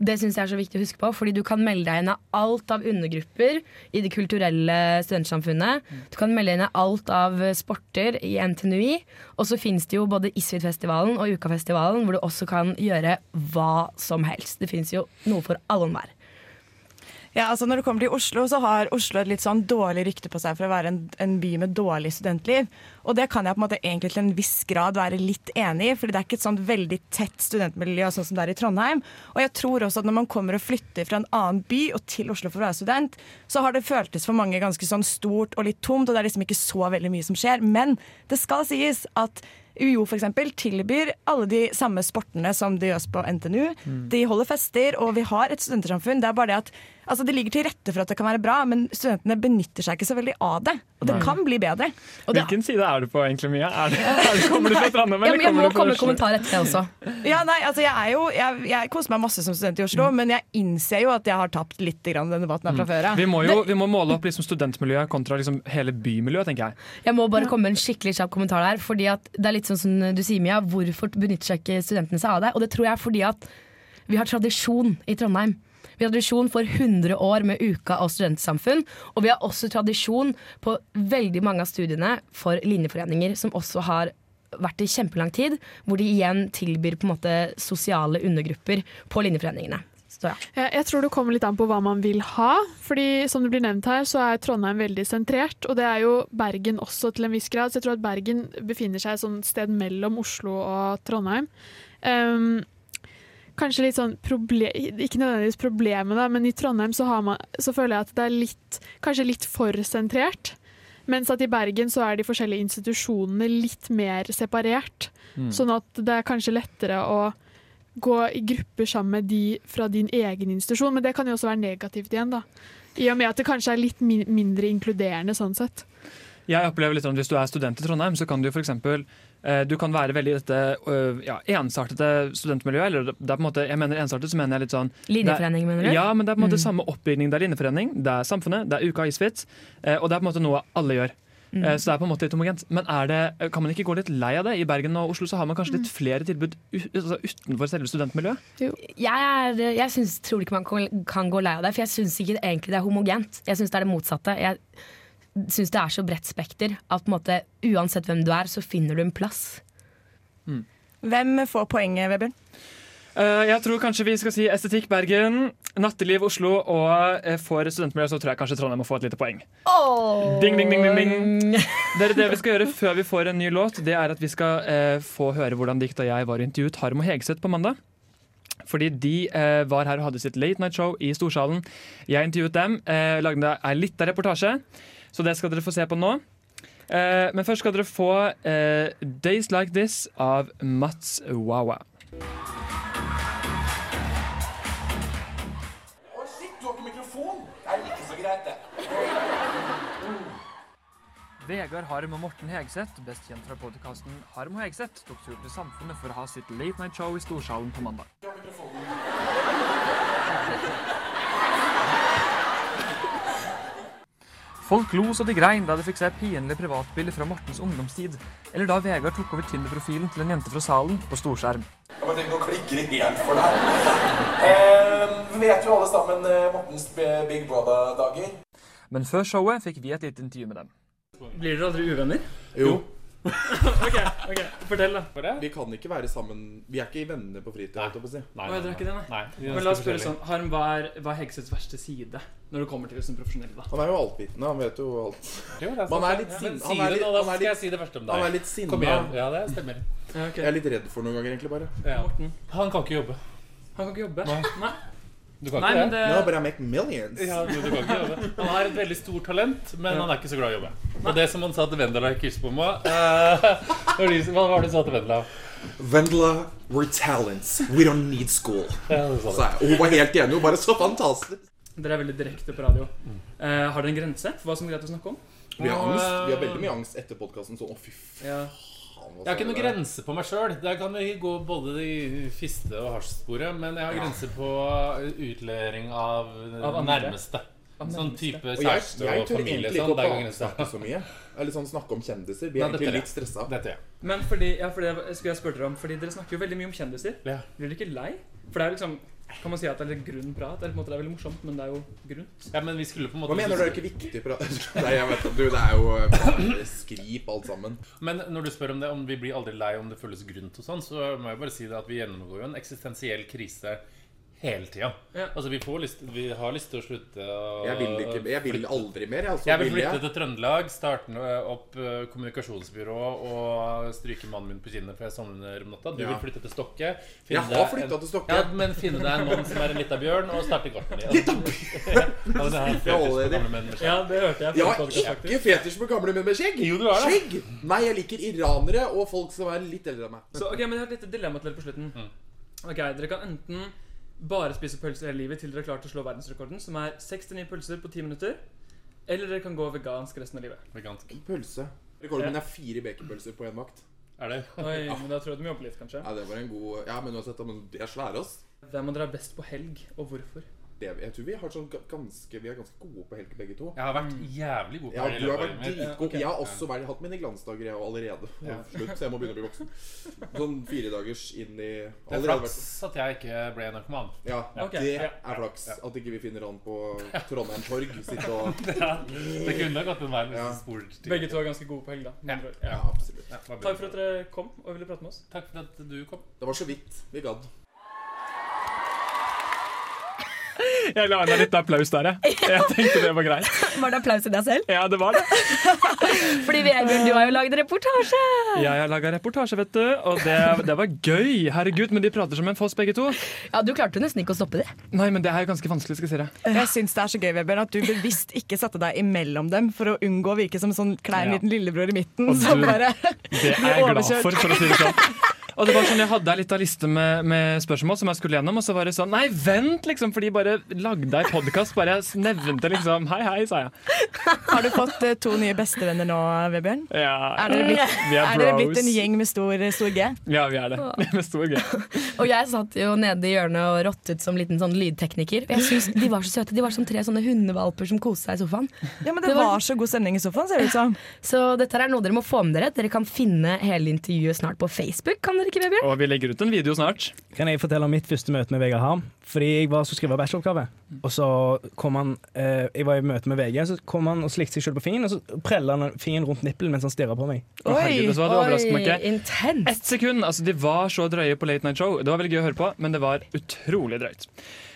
Det syns jeg er så viktig å huske på, fordi du kan melde deg inn av alt av undergrupper i det kulturelle studentsamfunnet. Du kan melde deg inn av alt av sporter i NTNUI. Og så fins det jo både Isfit-festivalen og Ukafestivalen, hvor du også kan gjøre hva som helst. Det fins jo noe for alle og enhver. Ja, altså Når det kommer til Oslo, så har Oslo et litt sånn dårlig rykte på seg for å være en, en by med dårlig studentliv. Og det kan jeg på en måte egentlig til en viss grad være litt enig i, fordi det er ikke et sånn veldig tett studentmiljø sånn som det er i Trondheim. Og jeg tror også at når man kommer og flytter fra en annen by og til Oslo for å være student, så har det føltes for mange ganske sånn stort og litt tomt, og det er liksom ikke så veldig mye som skjer. Men det skal sies at UiO for eksempel, tilbyr alle de samme sportene som det gjøres på NTNU. Mm. De holder fester, og vi har et studentersamfunn. Det er bare det at altså, det ligger til rette for at det kan være bra, men studentene benytter seg ikke så veldig av det. Og det Nei. kan bli bedre. Hvilken side er du på, egentlig, Mia? Er det, <laughs> er det, kommer du fra Trondheim, eller ja, jeg må kommer du fra komme med kommentar etter det også. Ja, nei, altså jeg er jo Jeg, jeg koser meg masse som student i Oslo, men jeg innser jo at jeg har tapt litt grann den debatten her fra før av. Mm. Vi må jo vi må måle opp liksom studentmiljøet kontra liksom hele bymiljøet, tenker jeg. Jeg må bare komme med en skikkelig kjapp kommentar der. Fordi at det er litt sånn som du sier, Mia. Hvorfor benytter seg ikke studentene seg av det? Og det tror jeg er fordi at vi har tradisjon i Trondheim. Vi har tradisjon for 100 år med Uka og studentsamfunn. Og vi har også tradisjon på veldig mange av studiene for linjeforeninger, som også har vært i kjempelang tid, hvor de igjen tilbyr på en måte sosiale undergrupper på linjeforeningene. Så ja. Jeg, tror det kommer litt an på hva man vil ha. Fordi som det blir nevnt her, så er Trondheim veldig sentrert. Og det er jo Bergen også til en viss grad. Så jeg tror at Bergen befinner seg et sted mellom Oslo og Trondheim. Ehm, kanskje litt sånn proble Ikke nødvendigvis problemet, da, men i Trondheim så, har man, så føler jeg at det er litt, kanskje litt for sentrert. Mens at i Bergen så er de forskjellige institusjonene litt mer separert. Mm. Sånn at det er kanskje lettere å gå i grupper sammen med de fra din egen institusjon. Men det kan jo også være negativt igjen, da. I og med at det kanskje er litt min mindre inkluderende sånn sett. Jeg opplever litt sånn, Hvis du er student i Trondheim, så kan du eksempel, eh, du kan være veldig i dette ja, ensartede studentmiljøet. Eller det er på en måte, jeg mener ensartet, så mener jeg litt sånn Linjeforening, er- mener du? Ja, men det er på en måte Mm. samme oppbygning. Det er linjeforening, det er Samfunnet, det er Uka Isfit, eh, og det er på en måte noe alle gjør. Mm. Eh, Så det er på en måte litt homogent. Men er det, kan man ikke gå litt lei av det? I Bergen og Oslo så har man kanskje litt flere tilbud altså utenfor selve studentmiljøet? Jeg, er, jeg synes, tror ikke man kan- kan gå lei av det, for jeg syns ikke egentlig det er homogent. Jeg syns det er det motsatte. Jeg syns det er så bredt spekter at på en måte, uansett hvem du er, så finner du en plass. Hvem får poenget, Vebjørn? Uh, jeg tror kanskje vi skal si estetikk Bergen, natteliv Oslo, og uh, for studentmiljøet så tror jeg kanskje Trondheim må få et lite poeng. Ding, ding, ding, ding, ding. <laughs> Dere, det vi skal gjøre før vi får en ny låt, det er at vi skal uh, få høre hvordan det gikk da jeg var og intervjuet Harm og Hegseth på mandag. Fordi de eh, var her og hadde sitt late night show i Storsalen. Jeg intervjuet dem, eh, lagde ei lita reportasje, så det skal dere få se på nå. Eh, men først skal dere få eh, 'Days Like This' av Mats Wawa. Å, shit, du har ikke mikrofon! Det er ikke så greit, det. Vegard Harm og Morten Hegseth, best kjent fra podkasten Harm og Hegseth, tok tur til Samfunnet for å ha sitt late night show i Storsalen på mandag. Folk lo så de grein da de fikk se pinlige privatbilder fra Mortens ungdomstid, eller da Vegard tok over Tinder-profilen til en jente fra salen på storskjerm. Jeg bare tenker, Nå klikker det helt for deg. Eh, vi vet jo alle sammen eh, Mortens Big Brother-dager. Men før showet fikk vi et lite intervju med dem. Blir dere aldri uvenner? Jo. <laughs> ok, ok, Fortell, da. Vi kan ikke være sammen Vi er ikke venner på fritid. å si. Nei, nei, nei, nei. nei. Men la oss spørre sånn. Harm, hva er, hva er Hegseths verste side når det kommer til liksom profesjonelle? da? Han er jo altvitende. Han vet jo alt. Jo, er Man er litt Ja, sinna. nå, da skal jeg si. Han er litt sinna. Kom igjen. Ja, det stemmer. Ja, okay. Jeg er litt redd for noen ganger, egentlig, bare. Ja. Han kan ikke jobbe. Han kan ikke jobbe? Nei. Du kan Nei, ikke men det. det- No, but I make millions. Ja, du, du kan ikke jobbe. Han har et veldig stort talent, men han er ikke så glad i å jobbe. Og det som han sa til Vendela i Kirsebomma <laughs> uh, Hva var det du sa til Vendela? Vendela, we're talents. We don't need school. Ja, Så og hun var helt enig. Hun bare så fantastisk. Dere er veldig direkte på radio. Uh, har dere en grense for hva som er greit å snakke om? Vi har angst. Vi har veldig mye angst etter podkasten. Sånn, å, fy Ja. Faen. Jeg har ikke noen grense på meg sjøl. Der kan vi gå både i fiste- og hasjsporet. Men jeg har grenser på utlevering av, Av andre. nærmeste. Av Sånn nærmeste. type Og jeg, kjæreste jeg og tør familie. egentlig Sånn, ikke der å går grensa. baksnakke så mye. Eller sånn snakke om kjendiser. Vi er egentlig litt stressa. Det tør jeg. Men fordi, ja, fordi jeg skulle jeg spørre dere om Fordi dere snakker jo veldig mye om kjendiser. Ja. Blir dere ikke lei? For det er jo liksom Kan man si at det er litt grunn prat? Eller på en måte det er veldig morsomt, men det er jo grunt. Ja, men vi skulle på en måte Hva mener du er ikke viktig? prat? <laughs> Nei, jeg vet at du, det er jo bare skrip alt sammen. Men når du spør om det, om vi blir aldri lei om det føles grunt og sånn, så må jeg bare si det at vi gjennomgår jo en eksistensiell krise hele tida. Ja. Altså, vi, får lyst, vi har lyst til å slutte å Jeg vil ikke Jeg vil aldri mer. Jeg, Jeg vil vil flytte jeg. til Trøndelag, starte opp eh, kommunikasjonsbyrå og stryke mannen min på kinnet for jeg sovner om natta. Du Ja. vil flytte til Stokke. Jeg har flytta til Stokke. Ja, men finne deg en mann som er en lita bjørn, og starte garten din. Lita bjørn? <laughs> Ja, det Ja, fetisj på det- gamle menn med skjegg. Ja, det hørte jeg. Jeg har ikke fetisj på gamle menn med skjegg. Jo, du har det. Skjegg! Nei, jeg liker iranere og folk som er litt eldre enn meg. Så, ok, men Jeg har et lite dilemma til dere på slutten. Ok, Dere kan enten bare spise pølser hele livet til dere er klart å slå verdensrekorden, som er 6-9 pølser på 10 minutter. Eller dere kan gå vegansk resten av livet. Vegansk. Pølse. Rekorden min er fire baconpølser på én vakt. Er det? <laughs> Oi, men Da tror jeg du må jobbe litt, kanskje. Ja, det var en god Ja, men uansett, de er svære, ass. Hvem av dere er best på helg, og hvorfor? Det, jeg tror vi har sånn ganske Vi er ganske gode på helg, begge to. Jeg har vært jævlig god på Ja, helg i du har vært dritgod. Okay. Jeg har også vært, hatt mine glansdager, jeg allerede. Ja. Slutt, så jeg må begynne å bli voksen. Sånn fire dagers inn i Det er flaks at jeg ikke ble narkoman. Ja, okay. det er flaks. At ikke vi finner han på Trondheim torg. Sitte og <laughs> Ja, det kunne gått en vei hvis Ja. til. Begge to er ganske gode på helg, da. Ja. Ja, absolutt. Ja, Takk for at dere kom og ville prate med oss. Takk for at du kom. Det var så vidt vi gadd. Jeg la inn litt applaus der, jeg. Jeg tenkte det var greit. Var det applaus til deg selv? Ja, det var det. <laughs> Fordi Vegard, du har jo lagd reportasje! Ja, jeg har laga reportasje, vet du, og det, det var gøy. Herregud, men de prater som en foss, begge to. Ja, Du klarte nesten ikke å stoppe det. Nei, men det er jo ganske vanskelig, skal jeg si det. Jeg syns det er så gøy Weber, at du bevisst ikke satte deg imellom dem for å unngå å virke som en sånn klein Ja. liten lillebror i midten. Og Som du- bare Det er jeg <laughs> glad for, for å si det sånn. <laughs> Og det var sånn, Jeg hadde ei lita liste med, med spørsmål som jeg skulle gjennom, og så var det sånn Nei, vent, liksom! For de bare lagde ei podkast. Bare jeg nevnte liksom Hei, hei, sa jeg. Har du fått eh, to nye bestevenner nå, Vebjørn? Ja, Er dere blitt, <laughs> vi er er dere blitt en gjeng med stor, stor G? Ja, vi er det. Med <laughs> stor G. Og jeg satt jo nede i hjørnet og rottet som liten sånn lydtekniker. Jeg synes De var så søte. De var som tre sånne hundevalper som koste seg i sofaen. Ja, men Det Det var- var så god stemning i sofaen, ser det ut som. <laughs> Så dette er noe dere må få med dere. Dere kan finne hele intervjuet snart på Facebook. Kan dere ikke, Vebjørn? Og vi legger ut en video snart. Kan jeg fortelle om mitt første møte med Vegard Harm? Fordi jeg var så skrive bacheloroppgave. Og så kom han eh, Jeg var i møte med VG, så kom han og slikte seg selv på fingeren, og så prella han fingeren rundt nippelen mens han stirra på meg. Oi, herregud, så var det oi, intenst. Ett sekund. altså De var så drøye på Late Night Show. Det var veldig gøy å høre på, men det var utrolig drøyt.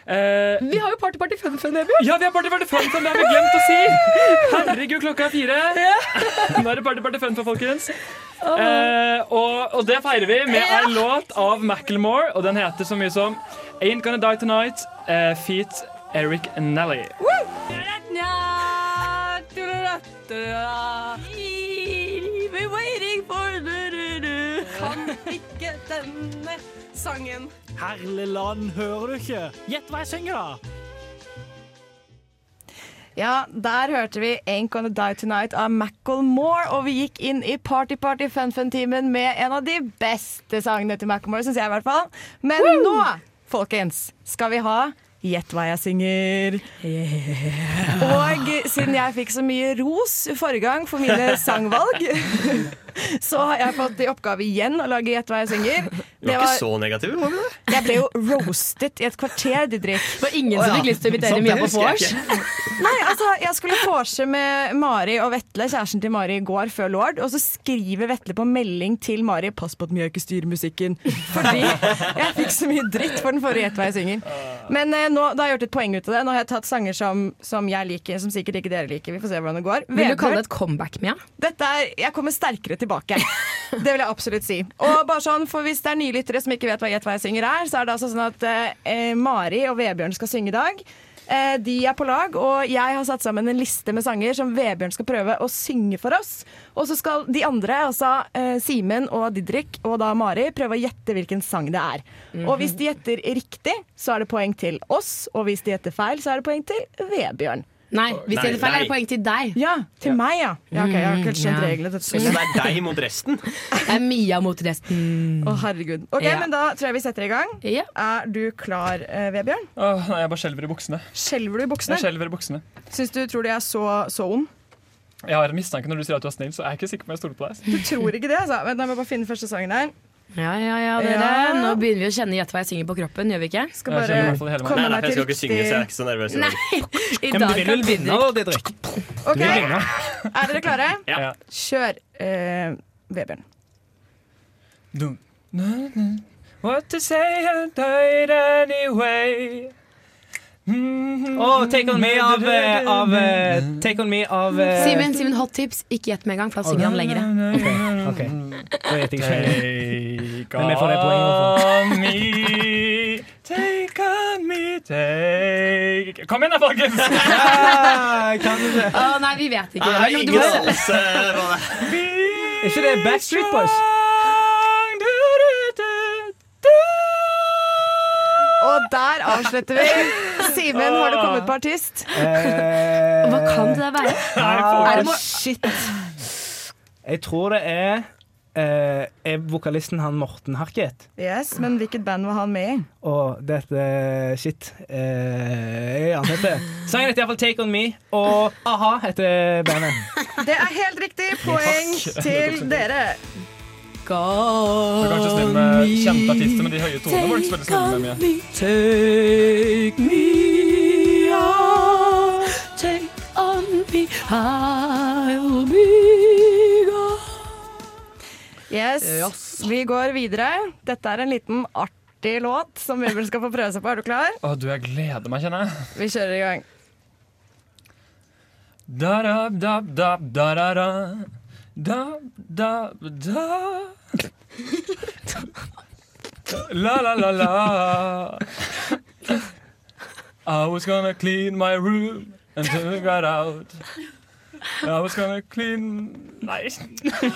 Eh, Vi har jo Party Party Fun Fun, ja, vi har Party Party Fun Fun, det har vi glemt å si! <laughs> Herregud, klokka er fire. <laughs> Nå er det Party Party Fun Fun, folkens. Uh, og, og det feirer vi med ei låt av Macklemore, og den heter så mye som Ain't Gonna Die Tonight, uh, feat Eric Nelly. Kan ikke denne sangen. Herligland, hører du ikke? Gjett hva jeg synger, da! Ja, der hørte vi Ain't Gonna Die Tonight av Macklemore, og vi gikk inn i Party Party Fun Fun-timen med en av de beste sangene til Macklemore, syns jeg i hvert fall. Men nå, folkens, skal vi ha Gjett hva jeg synger. Og siden jeg fikk så mye ros forrige gang for mine <laughs> sangvalg, <laughs> så har jeg fått i oppgave igjen å lage Gjett hva jeg synger. Du var ikke så negativ, var du det? Jeg ble jo roastet i et kvarter, Didrik. Det var ingen som fikk lyst til å invitere Mia på vors. <laughs> Nei, altså, jeg skulle vorse med Mari og Vetle, kjæresten til Mari, i går før Lord, og så skriver Vetle på melding til Mari 'pass på at Mia ikke styrer musikken'. Fordi jeg fikk så mye dritt for den forrige Gjett hva jeg synger. Men eh, nå, da har jeg gjort et poeng ut av det. Nå har jeg tatt sanger som, som jeg liker, som sikkert ikke dere liker. Vi får se hvordan det går. Vil du kalle det et comeback, Mia? dette er, jeg kommer sterkere tilbake. Det vil jeg absolutt si. Og bare sånn, for Hvis det er nye lyttere som ikke vet hva Gjett hva jeg synger er, så er det altså sånn at eh, Mari og Vebjørn skal synge i dag. Eh, de er på lag, og jeg har satt sammen en liste med sanger som Vebjørn skal prøve å synge for oss. Og så skal de andre, altså eh, Simen og Didrik og da Mari, prøve å gjette hvilken sang det er. Mhm. Og hvis de gjetter riktig, så er det poeng til oss, og hvis de gjetter feil, så er det poeng til Vebjørn. Nei, hvis jeg er feil, er det poeng til deg. Ja, til meg, ja. ja ok, jeg har ikke helt skjønt Mm, ja. reglene. til dette Så det spillet. er deg mot resten? Det er Mia mot resten. Å, herregud. Ok, Ja. men Da tror jeg vi setter i gang. Er du klar, eh, Vebjørn? Åh, nei, jeg bare skjelver i buksene. Skjelver du i buksene? Jeg skjelver i buksene. Syns du tror de er så, så ond? Jeg har en mistanke når du sier at du er snill, så jeg er ikke sikker på om jeg stoler på deg. Du tror ikke det, altså? Vent, da må jeg bare finne første sangen her. Ja, ja, ja, dere. Ja. Nå begynner vi å kjenne gjett hva jeg synger på kroppen, gjør vi ikke? Skal bare Jeg hele meg. komme Nei, nei, for jeg skal ikke synge, så jeg er ikke så nervøs. i dag. Nei, <laughs> i men dag du vil vel kan vinne, da, Didrik? Ok, Du vil vinne. Er dere klare? Ja. Kjør, eh, Vebjørn. Dun, na, na. What to say I died anyway. Mm-hmm. Take On Me av, eh, av eh, Take On Me av eh, Simen, Simen, hot tips. Ikke gjett med en gang, for da synger han lengre. Ok. Da gjetter jeg ikke. Take on me, take on me, take Kom igjen da, folkens! Kan du det? Å nei, vi vet ikke. Nei, du er. Er ikke det Backstreet Boys? Og der avslutter vi. Simen, har du kommet på artist? Eh, Hva kan det være? ah, Er det shit. Jeg tror det er eh, Er vokalisten han Morten Harket? Yes, Men hvilket band var han med i? Og dette Shit. Eh, han heter Sangen heter iallfall Take On Me, og a-ha heter bandet. Det er helt riktig. Poeng til dere. Du on kanskje snill med kjente artister med de høye tonene. Var du ikke så med Mia? Take me on, take on me, I'll be gone. Yes, Vi går videre. Dette er en liten artig låt som Vebjørn skal få prøve seg på. Er du klar? Å, du, jeg gleder meg, kjenner jeg. Vi kjører i gang. Da da da da da da da Da da da La la la la I was gonna clean my room until I got out I was gonna clean Nei.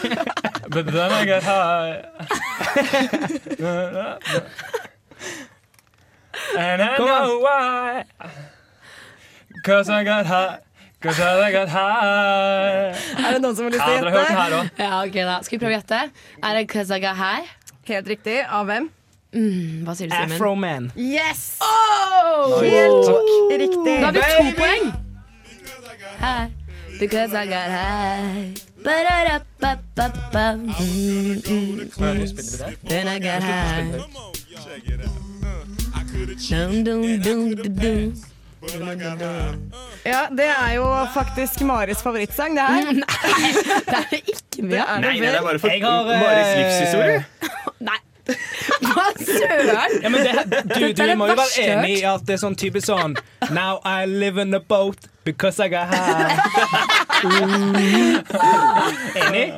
<laughs> But then I get high And I know why Cause I got high Cause I got high Er det noen som har lyst til å her gjette? Ja, ok da. Skal vi prøve å gjette? Er det Cause I got high? Helt riktig. Av hvem? Mm, hva sier du, Simen? Afroman. Yes! Oh! Helt riktig. Da har vi to poeng. High, because I got high. Then I got high. Dum, dum, dum, dum, dum. Ja, det er jo faktisk Maris favorittsang, det her. <laughs> Nei, det er det ikke. Det er Nei, det er bare for har, eh, Maris livshistorie. <laughs> Nei. <laughs> Hva søren? Ja, men det, du, du det må jo være enig i at det er sånn typisk sånn Now I live in a boat because I got high. <laughs> Enig?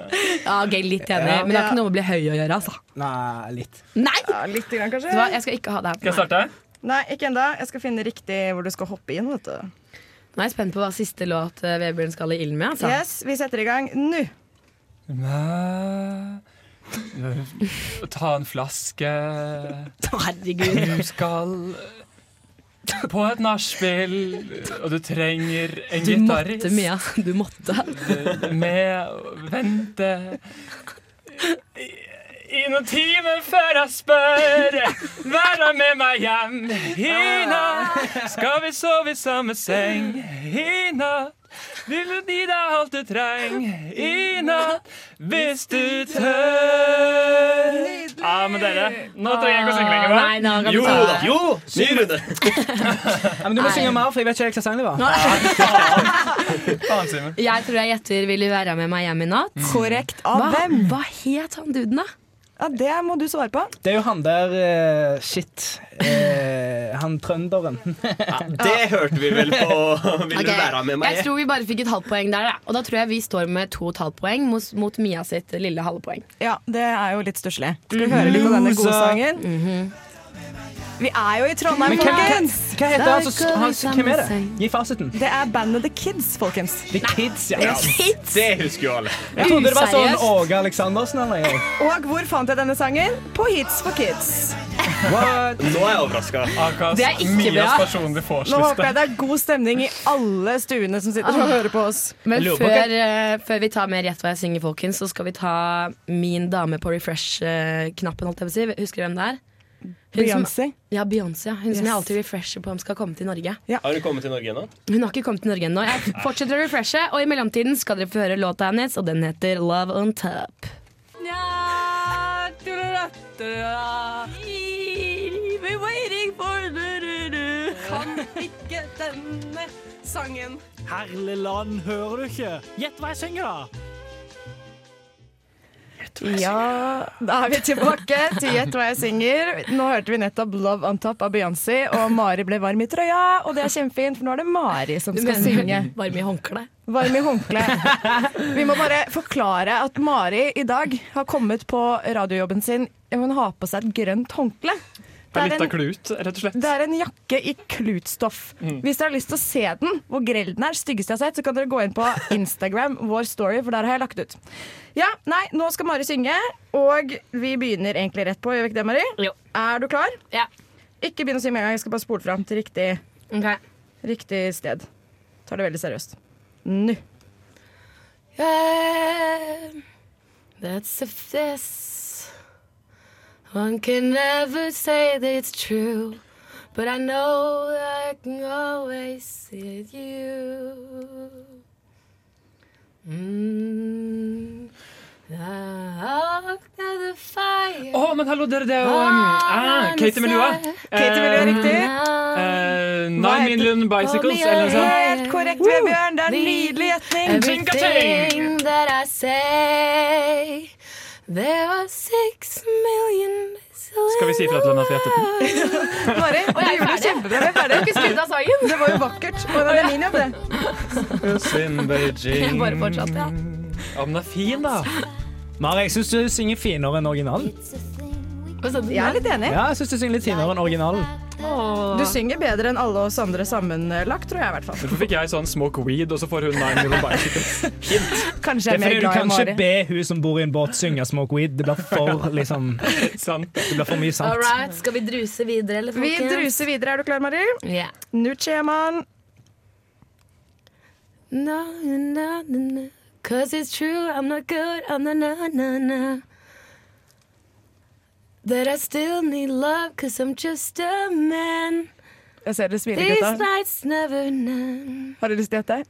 Ja, ok, litt enig, men det har ikke noe med å bli høy å gjøre, altså. Nei, litt. Nei! Ja, litt grann, kanskje. hva, jeg skal ikke ha det her. Skal jeg starte? Nei, ikke ennå. Jeg skal finne riktig hvor du skal hoppe inn. vet du. Nå er jeg spent på hva siste låt eh, Vebjørn skal i ilden med. Altså. Yes, Vi setter i gang nå. <laughs> Ta en flaske Herregud. Du skal på et nachspiel, og du trenger en Du måtte, Mia. Du måtte. med vente i, noen timer før jeg spør. Vær da med meg hjem Hina. Skal vi sove i samme seng natt? Vil du gi deg alt du trenger i natt, hvis du tør? Ja, men dere, nå trenger jeg ikke å synge lenger, Nei, nå kan Jo da! Jo! Ny runde. <laughs> Ja, men du må synge mer, for jeg vet ikke hva sang det var. <laughs> Jeg tror jeg gjetter 'Vil du være med meg hjem i natt'. Korrekt. Av hvem? hva het han duden, da? Ja, Det må du svare på. Det er jo han der eh, Shit. eh, han trønderen. <laughs> Ja, Det hørte vi vel på <laughs> Vil okay. du være med meg? Jeg tror vi bare fikk et halvt poeng der, da. Og da tror jeg vi står med to og et halvt poeng mot, mot Mia sitt lille halve poeng. Ja, Det er jo litt stusslig. Skal vi høre litt på denne godsangen? Vi er jo i Trondheim, Men hvem- folkens! hva heter han som- han som- hvem er det? Gi fasiten. Det er bandet The Kids, folkens. The Kids, ja. The Kids. Det husker jo alle. Jeg trodde det var sånn Useriøst. Åge Aleksandersen eller noe. Og hvor fant jeg denne sangen? På Hits for Kids. What? Nå er jeg overraska. Det er ikke bra. Nå håper jeg det er god stemning i alle stuene som sitter og hører på oss. Men Jeg lurer på før, eh, før vi tar mer Gjett hva jeg synger, folkens, så skal vi ta min dame på refresh-knappen. holdt jeg på å si. Husker du hvem det er? Beyoncé? Ja, Beyoncé. ja. Hun som jeg alltid refresher på om skal komme til Norge. Har hun kommet til Norge ennå? Hun har ikke kommet til Norge ennå. Jeg fortsetter å refreshe, og i mellomtiden skal dere få høre låta hennes, og den heter Love on Top. Kan ikke denne sangen. Herlig land, hører du ikke? Gjett hva jeg synger, da! Ja, da er vi tilbake til Gjett hva jeg synger. Nå hørte vi nettopp 'Love on Top' av Beyoncé, og Mari ble varm i trøya. Og det er kjempefint, for nå er det Mari som skal Men, synge. Varm i håndkle? Varm i håndkle. Vi må bare forklare at Mari i dag har kommet på radiojobben sin. Hun har på seg et grønt håndkle. Det er en- klut, rett og slett. det er en jakke i klutstoff. Mm. Hvis dere har lyst til å se den, hvor grell den er, styggeste jeg har sett, så kan dere gå inn på Instagram, <laughs> vår story, for der har jeg lagt ut. Ja, nei, nå skal Mari synge, og vi begynner egentlig rett på. Gjør vi ikke det, Mari? Jo. Er du klar? Ja. Ikke begynn å synge med en gang, jeg skal bare spole fram til riktig, riktig sted. Tar det veldig seriøst. Nå. Yeah, that's if this. One can never say that it's true, but I know that I can always see you. Mm. Å, men hallo, dere, det er jo um, ah, Katie Melua. Katie Melua, riktig. Uh, Nine Million Bicycles, eller noe sånt. Helt korrekt, Vebjørn. Det er en nydelig gjetning. Everything that I say, there are six million Skal vi si ifra til henne at vi gjettet den? Mari, Og du jeg er gjorde det ferdig. kjempebra. Vi er ferdige. Jeg ikke av sangen. Det var jo vakkert. Og det er min jobb, det. In Beijing. Bare fortsatt, ja. Ja, men den er fin, da. Mari, jeg syns du synger finere enn originalen. Jeg er litt enig. Ja, jeg synes du synger litt finere enn originalen. Du synger bedre enn alle oss andre sammenlagt, tror jeg i hvert fall. Hvorfor fikk jeg sånn smoke weed, og så får hun Nine Million Bicycles? <laughs> Hint. Kanskje Det jeg er er mer fordi du Mari. Du kan ikke be hun som bor i en båt synge Smoke Weed. Det blir for liksom <laughs> Det blir for mye sant. Alright, skal vi druse videre, eller Vi druser videre. Er du klar, Mari? Ja. Nå kommer No, no, no, no. Cause it's true, I'm not good, I'm the na-na-na That I still need love, cause I'm just a man. Jeg ser dere smiler, gutta. nights never none. Har du lyst til å gjette?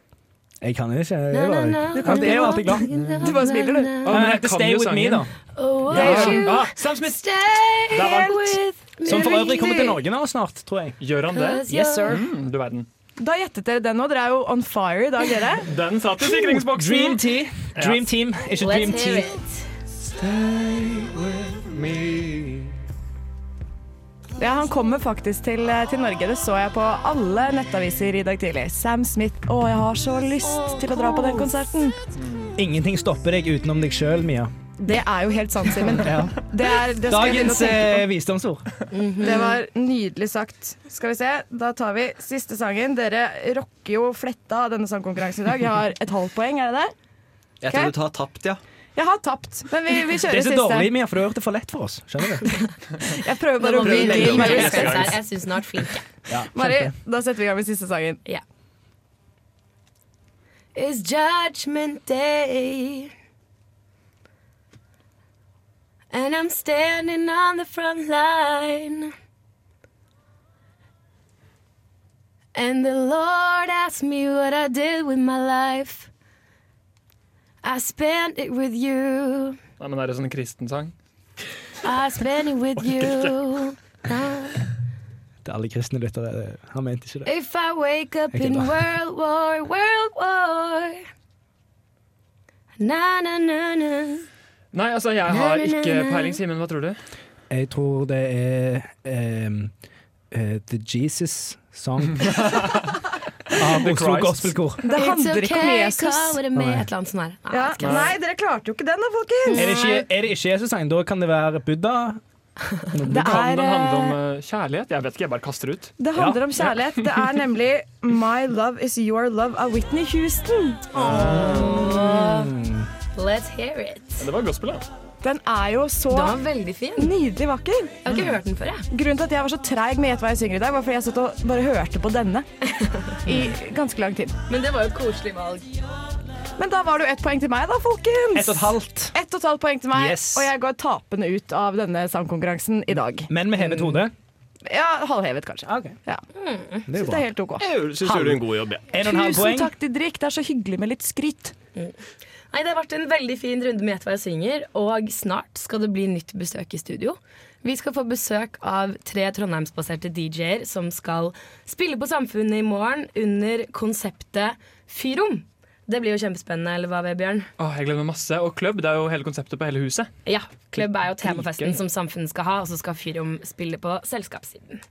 Jeg kan ikke. Jeg er bare, du kan- er jo alltid glad. Du bare smiler, du. Oh, men jeg Stay With Me, da. Oh, Ja. Ah, Sam Smith. stay with me? Som for øvrig kommer til Norge nå snart, tror jeg. Gjør han det? Yes, sir. Mm, du verden. Da gjettet dere den nå. Dere er jo on fire i dag, dere. <laughs> Den satt i sikringsboksen. Dream Tea. Dream Team, ikke Dream Let's hear with it. Ja, Han kommer faktisk til, eh, til Norge. Det så jeg på alle nettaviser i dag tidlig. Sam Smith. Å, jeg har så lyst til å dra på den konserten. Ingenting stopper deg utenom deg sjøl, Mia. Det er jo helt sant, Simen. Ja. Er, Dagens eh, visdomsord. Det var nydelig sagt. Skal vi se, Da tar vi siste sangen. Dere rocker jo fletta av denne sangkonkurransen i dag. Jeg har et halvt poeng, er det det? Jeg tror du har tapt, ja. Jeg har tapt, men vi, vi Det er så siste. dårlig, Mia, for du har gjort det for lett for oss. Skjønner du? <laughs> Jeg prøver bare å bli respekt. Jeg syns hun har vært flink. jeg. Ja, <laughs> Mari, da setter vi i gang med siste sangen. Yeah. It's judgment day. And I'm standing on the front line. And the Lord asked me what I did with my life. I spent it with you. Nei, men Er det sånn kristensang? I spent it with <laughs> you. Til alle kristne lyttere, han mente ikke det. If I wake up in. World War, World War. Na, na, na, na. Nei, altså, jeg har ikke peiling, Simen. Hva tror du? Jeg tror det er um, uh, The Jesus Song <laughs> av The Oslo Gospelkor. Det handler ikke om Jesus. Call it a Nei. Ja. Dere klarte jo ikke den da, folkens. Er det ikke, er det ikke Jesus-sang? Da kan det være Buddha. <laughs> Det kan er, den handle om eh, eh, kjærlighet? Jeg vet ikke, jeg bare kaster ut. Det handler om kjærlighet. Det er nemlig 'My Love Is Your Love' av Whitney Houston. Let's hear it. Det var gospel, da. Den er jo så Den var veldig fin. nydelig vakker. Jeg har ikke hørt den før. jeg. Grunnen til at jeg var så treig med Gjett hva jeg synger i dag, var fordi jeg satt og bare hørte på denne i ganske lang tid. <laughs> Men det var jo et koselig valg. Men da var det jo ett poeng til meg, da, folkens. Ett og et halvt. Ett og et halvt poeng til meg, Yes. og jeg går tapende ut av denne sangkonkurransen i dag. Men med hevet hode. Ja, halvhevet, kanskje. Ja. Det er Syns det er helt OK. Jeg syns du gjorde en god jobb, ja. En og en halv Tusen poeng. takk, Didrik. Det er så hyggelig med litt skryt. Nei, Det har vært en veldig fin runde med Gjett hva jeg synger, og snart skal det bli nytt besøk i studio. Vi skal få besøk av tre trondheimsbaserte DJ-er som skal spille på Samfunnet i morgen under konseptet Fyrom. Det blir jo kjempespennende, eller hva, Vebjørn? Åh, jeg gleder meg masse. Og klubb det er jo hele konseptet på hele huset. Ja, klubb er jo temafesten som samfunnet skal ha, og så skal Fyrom spille på selskapssiden.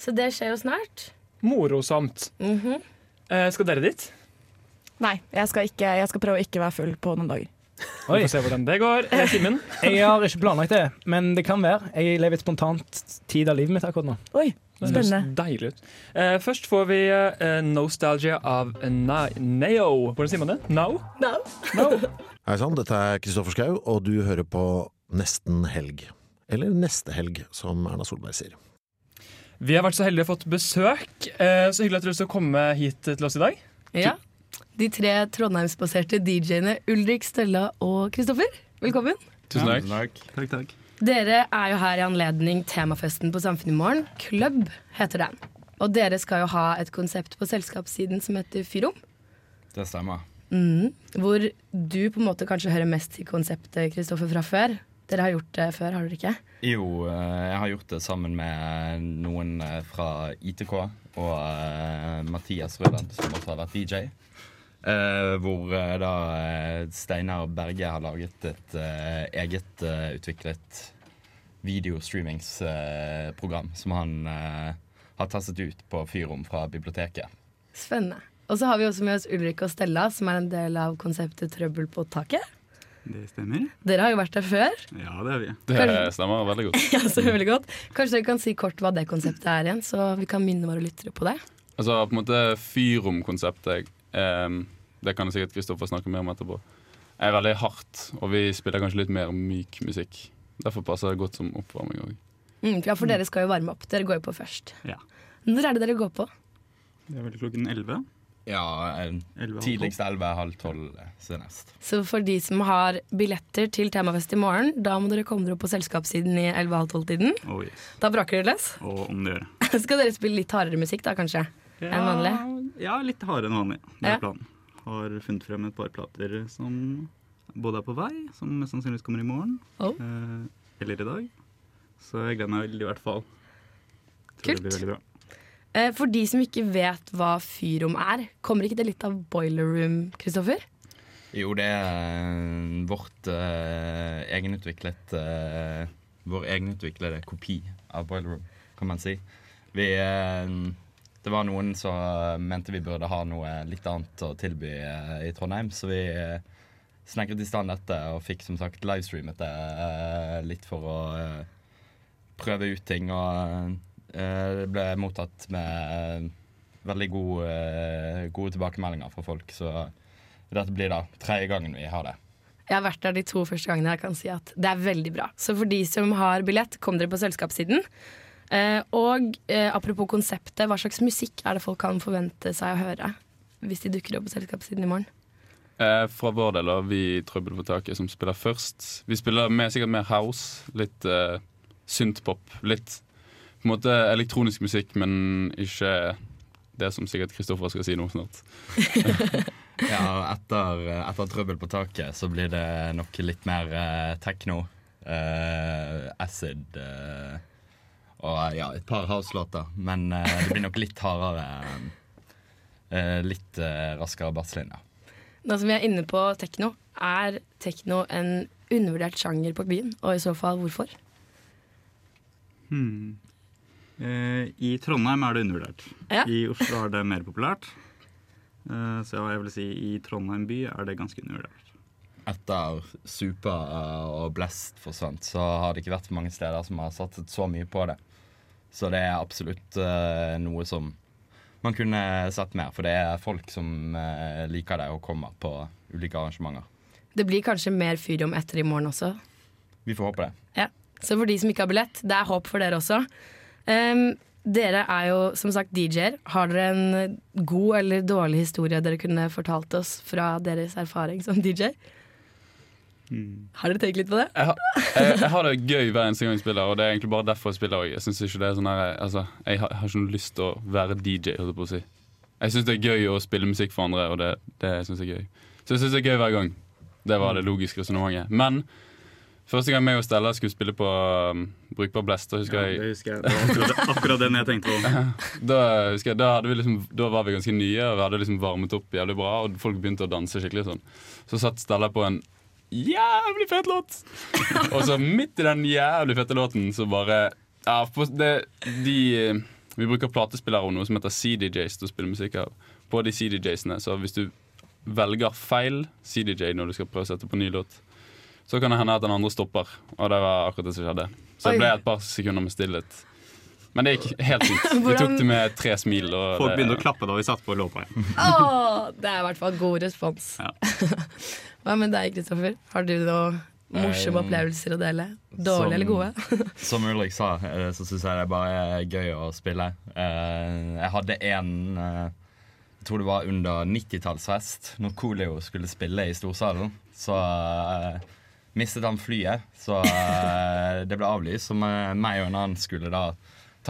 Så det skjer jo snart. Morosomt. -hmm. Eh, skal dere dit? Nei, jeg skal, ikke, jeg skal prøve å ikke være full på noen dager. Vi får se hvordan det går. <laughs> Simen? Jeg har ikke planlagt det, men det kan være. Jeg lever et spontant tid av livet mitt akkurat nå. Oi, Det høres deilig ut. Uh, først får vi uh, Nostalgia av Na Neo. Hvordan sier man det? Now? <laughs> Hei sann, dette er Kristoffer Schau, og du hører på Nesten helg. Eller Neste helg, som Erna Solberg sier. Vi har vært så heldige å fått besøk. Uh, så hyggelig at dere vil komme hit til oss i dag. Ja. De tre trondheimsbaserte DJ-ene Ulrik, Stella og Kristoffer. Velkommen. Tusen Ja, takk. Takk, takk. Dere er jo her i anledning temafesten på Samfunnet i morgen. Club heter den. Og dere skal jo ha et konsept på selskapssiden som heter Fyrom. Det stemmer. Mm. Hvor du på en måte kanskje hører mest til konseptet Kristoffer fra før. Dere har gjort det før, har dere ikke? Jo, eh, jeg har gjort det sammen med noen eh, fra ITK og eh, Mathias Rødland, som også har vært DJ. Eh, hvor uh, da eh, Steinar Berge har laget et uh, eget utviklet videostreamingsprogram som han har tasset ut på Fyrom fra biblioteket. Spennende. Og så har vi også med oss Ulrik og Stella, som er en del av konseptet Trøbbel på taket. Det stemmer. Dere har jo vært der før. Ja, det har vi. Det stemmer veldig godt. <laughs> Ja, så veldig godt. Kanskje dere kan si kort hva det konseptet er igjen, så vi kan minne våre lyttere på det. Altså på en måte Fyrom-konseptet Det kan sikkert Kristoffer snakke mer om etterpå. Er veldig hardt, og vi spiller kanskje litt mer myk musikk. Derfor passer det godt som oppvarming òg. Mm, ja, for dere skal jo varme opp. Dere går jo på først. Ja. Når er det dere går på? Det er vel klokken 11. Ja, eh, tidligst 11, halv 12 senest. Så for de som har billetter til temafest i morgen, da må dere komme dere opp på selskapssiden i 11.30-tiden. Oh, yes. Da braker dere løs. Og om det gjør. <laughs> Skal dere spille litt hardere musikk da, kanskje? Enn vanlig? Ja, litt hardere enn vanlig. Det er Ja. planen. Har funnet frem et par plater som både er på vei, som mest sannsynligvis kommer i morgen. Oh. Eh, eller i dag. Så jeg gleder meg veldig, i hvert fall. Tror Kult. Det blir veldig bra. Eh, For de som ikke vet hva Fyrom er, kommer ikke det litt av Boiler Room, Kristoffer? Jo, det er eh, vårt eh, egenutviklet eh, Vår egenutviklede kopi av Boiler Room, kan man si. Vi eh, Det var noen som mente vi burde ha noe litt annet å tilby eh, i Trondheim, så vi eh, snekret i stand dette og fikk som sagt livestreamet det eh, litt for å eh, prøve ut ting. Og eh, det ble mottatt med eh, veldig gode, eh, gode tilbakemeldinger fra folk. Så dette blir da tredje gangen vi har det. Jeg har vært der de to første gangene. Jeg kan si at Det er veldig bra. Så for de som har billett, kom dere på selskapssiden. Eh, og eh, apropos konseptet, hva slags musikk er det folk kan forvente seg å høre hvis de dukker opp på selskapssiden i morgen? Eh, fra vår del har vi Trøbbel på taket som spiller først. Vi spiller mer, sikkert mer house, litt eh, synthpop. Litt på en måte elektronisk musikk, men ikke det som sikkert Kristoffer skal si nå snart. <laughs> Ja, etter, etter Trøbbel på taket så blir det nok litt mer eh, techno. eh, acid eh, og ja, et par house-låter. Men eh, det blir nok litt hardere. eh, litt eh, raskere basslinje. Nå som vi er inne på tekno, er tekno en undervurdert sjanger på byen? Og i så fall hvorfor? Hmm. Eh, I Trondheim er det undervurdert. Ja. I Oslo er det mer populært. Eh, så ja, jeg vil si i Trondheim by er det ganske undervurdert. etter Super og Blest forsvant, så har det ikke vært mange steder som har satset så mye på det. Så det er absolutt uh, noe som man kunne sett mer, for det er folk som uh, liker det og kommer på ulike arrangementer. Det blir kanskje mer fyrium etter i morgen også. Vi får håpe det. Ja. Så for de som ikke har billett, det er håp for dere også. Um, dere er jo som sagt DJ-er. Har dere en god eller dårlig historie dere kunne fortalt oss fra deres erfaring som DJ? Har dere tenkt litt på det? Jeg, har- jeg, jeg har det gøy hver eneste gang jeg spiller, og det er egentlig bare derfor jeg spiller òg. Jeg sånn altså, jeg har, jeg har ikke noe lyst til å være DJ, holdt jeg på å si. Jeg syns det er gøy å spille musikk for andre, og det, det syns jeg er gøy. Så jeg syns det er gøy hver gang. Det var det logiske resonnementet. Men første gang meg og Stella skulle spille på um, Brukbar Blester, husker Ja, jeg det husker jeg. Det var akkurat, akkurat den jeg tenkte på. <laughs> da, jeg, da, hadde vi liksom, da var vi ganske nye, og vi hadde liksom varmet opp jævlig bra. Og folk begynte å danse skikkelig sånn. Så satt Stella på en jævlig fet låt! <laughs> og så midt i den jævlig fete låten så bare ja, på, det, de, Vi bruker platespillere og noe som heter CDJs til å spille musikk av. På de CDJs-ene, så hvis du velger feil CDJ når du skal prøve å sette på ny låt, så kan det hende at den andre stopper. Og det var akkurat det som skjedde. Så det ble et par sekunder med stillhet. Men det gikk helt fint. <laughs> Vi tok det med tre smil. Og Folk det- begynte å klappe da vi satt på låta. igjen. det er i hvert fall god respons. <laughs> Hva med deg, Kristoffer? Har du noen morsomme um, opplevelser å dele? Dårlige som- eller gode? <laughs> Som Ulrik sa, eh, så syns jeg det er bare gøy å spille. Eh, Jeg hadde en eh, Jeg tror det var under 90-tallsfest, når Coleo skulle spille i Storsalen. Så mistet han flyet, så det ble avlyst. Så meg og en annen skulle da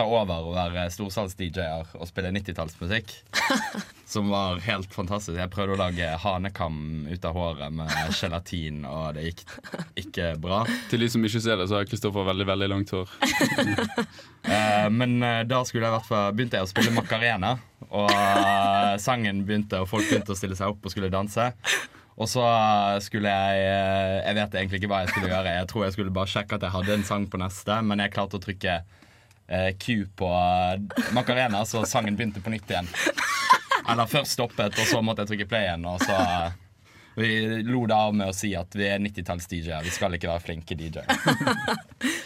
ta over og være storsalgs-DJ-er og spille 90-tallsmusikk. <laughs> Som var helt fantastisk. Jeg prøvde å lage hanekam ut av håret med gelatin, og det gikk ikke bra. Til de som ikke ser det, så har Kristoffer veldig veldig langt hår. <laughs> Eh, men eh, da skulle jeg fall begynte jeg å spille Macarena. Og eh, sangen begynte, og folk begynte å stille seg opp og skulle danse. Og så skulle jeg Jeg vet egentlig ikke hva jeg skulle gjøre. Jeg tror jeg skulle bare sjekke at jeg hadde en sang på neste, men jeg klarte å trykke eh, Q på eh, Macarena, så sangen begynte på nytt igjen. Eller først stoppet, og så måtte jeg trykke play igjen. Og så eh, Vi lo det av med å si at vi er 90-talls-DJ-er. Vi skal ikke være flinke DJ-er.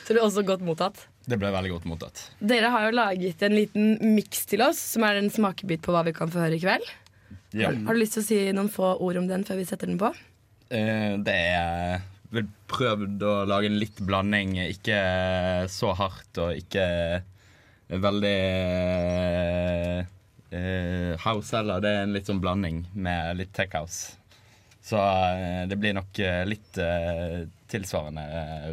Så det er også godt mottatt. Det ble veldig godt mottatt. Dere har jo laget en liten miks til oss, som er en smakebit på hva vi kan få høre i kveld. Ja. Har, har du lyst til å si noen få ord om den før vi setter den på? Eh, det er prøvd å lage en litt blanding. Ikke så hardt og ikke veldig uh, house heller. Det er en litt sånn blanding med litt tech house. Så uh, det blir nok eh, litt tilsvarende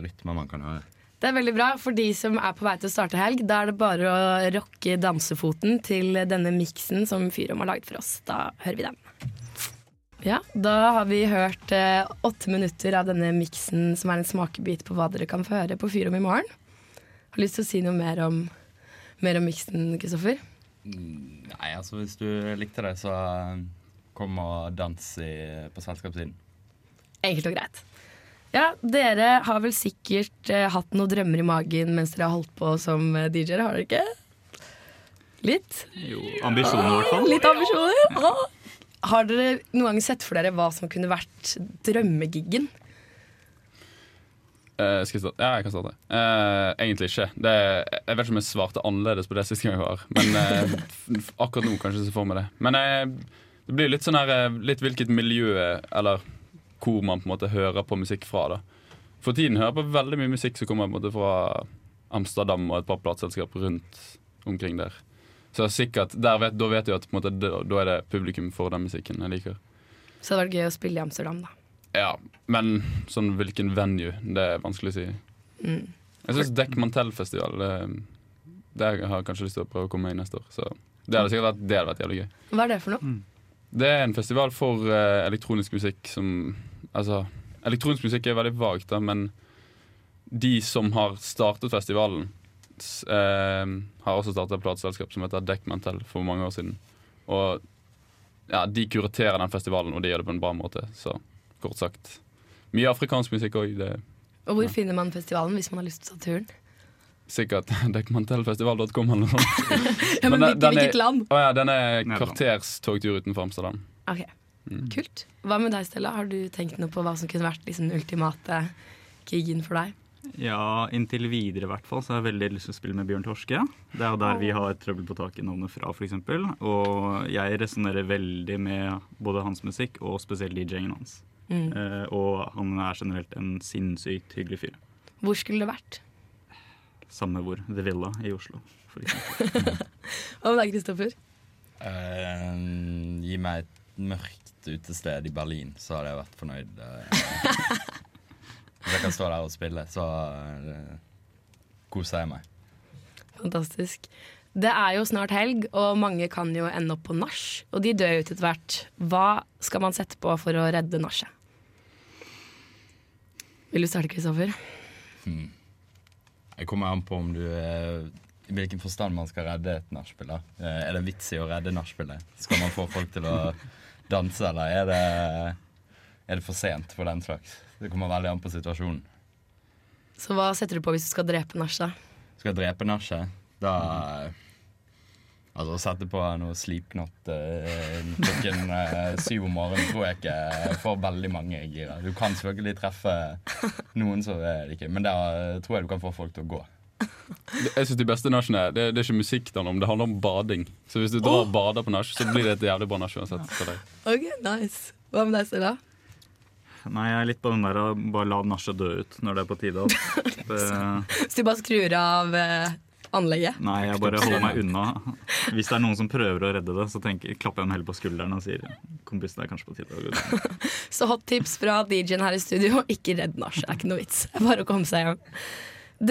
rytmer man kan høre. Det er veldig bra for de som er på vei til å starte helg. Da er det bare å rocke dansefoten til denne miksen som Fyrom har laget for oss. Da hører vi den. Ja, da har vi hørt eh, åtte minutter av denne miksen som er en smakebit på hva dere kan få høre på Fyrom i morgen. Har lyst til å si noe mer om, mer om miksen, Kristoffer? Nei, altså hvis du likte det, så eh, kom og dans i, på selskapssiden. Enkelt og greit. Ja, Dere har vel sikkert eh, hatt noen drømmer i magen mens dere har holdt på som eh, DJ-er, har dere ikke? Litt? Jo, ambisjoner i hvert fall. Litt ambisjoner? Åh. Har dere noen gang sett for dere hva som kunne vært drømmegiggen? Uh, skal jeg starte? Ja, jeg kan starte. Uh, egentlig ikke. Det, jeg vet ikke om jeg svarte annerledes på det siste gang jeg var Men uh, akkurat nå kanskje jeg får meg det. Men det blir litt sånn her Litt hvilket miljø eller hvor man på en måte hører på musikk fra. da For tiden hører jeg på veldig mye musikk som kommer på en måte fra Amsterdam og et par plateselskap rundt omkring der. Så sikkert, der vet, Da vet jeg at på en måte, da, da er det publikum for den musikken jeg liker. Så det hadde vært gøy å spille i Amsterdam, da. Ja, men sånn hvilken venue, det er vanskelig å si. Mm. Jeg syns Dekmantel-festival det, det har jeg kanskje lyst til å prøve å komme i neste år. Så det hadde sikkert vært, det hadde vært jævlig gøy. Hva er det for noe? Det er en festival for uh, elektronisk musikk som Altså, elektronisk musikk er veldig vagt, da, men de som har startet festivalen, eh, har også startet et plateselskap som heter Deckmantel for mange år siden. Og ja, de kuraterer den festivalen, og de gjør det på en bra måte. Så kort sagt. Mye afrikansk musikk òg. Og hvor finner man festivalen hvis man har lyst til å ta turen? sikkert <laughs> dekkmantellfestival.com eller noe sånt. <laughs> Ja, men men hvilket- den hvilket land? Å ja, den er kvarterstogtur kvarters togtur utenfor Amsterdam. Ok. Kult. Hva med deg, Stella? Har du tenkt noe på hva som kunne vært liksom, den ultimate gigen for deg? Ja, inntil videre i hvert fall, så har jeg veldig lyst til å spille med Bjørn Torske. Det er jo der vi har trøbbel på taket-navnet fra, f.eks. Og jeg resonnerer veldig med både hans musikk og spesielt DJ-en hans. Mm. Eh, og han er generelt en sinnssykt hyggelig fyr. Hvor skulle det vært? Samme hvor. The Villa i Oslo, for eksempel. <laughs> Hva med deg, Kristoffer? Uh, gi meg et mørkt utested i Berlin, så hadde jeg vært fornøyd. <laughs> Hvis jeg kan stå der og spille, så eh, koser jeg meg. Fantastisk. Det er jo snart helg, og mange kan jo ende opp på nach. Og de dør jo ut etter hvert. Hva skal man sette på for å redde nachet? Vil du starte, Kristoffer? Hmm. Jeg kommer an på om du eh, I hvilken forstand man skal redde et nachspiel. Eh, Er det vits i å redde nachspielet? Skal man få folk til å danse, eller er det, er det for sent for den slags? Det kommer veldig an på situasjonen. Så hva setter du på hvis du skal drepe nach, da? Skal jeg drepe nachet, da Altså, å sette på noe slipknott eh, klokken eh, syv om morgenen tror jeg ikke får veldig mange gira. Du kan selvfølgelig treffe noen som er det ikke, men da eh, tror jeg du kan få folk til å gå. Jeg synes De beste nachene det, det er ikke musikk det handler om, det handler om bading. Så hvis du drar og bader på nach, så blir det et jævlig bra nach uansett. for deg. Ok, nice. Hva med deg, Stella? Nei, jeg er litt på den der å bare la nachet dø ut når det er på tide. <laughs> Det, Så du bare skrur av eh, anlegget? nei, jeg bare holder meg unna. Hvis det er noen som prøver å redde det, så tenker, klapper jeg dem heller på skulderen og sier kompis, det er kanskje på tide. <laughs> Så hot tips fra DJ-en her i studio, <laughs> ikke redd nachet. Det er ikke noe vits. Det er bare å komme seg hjem.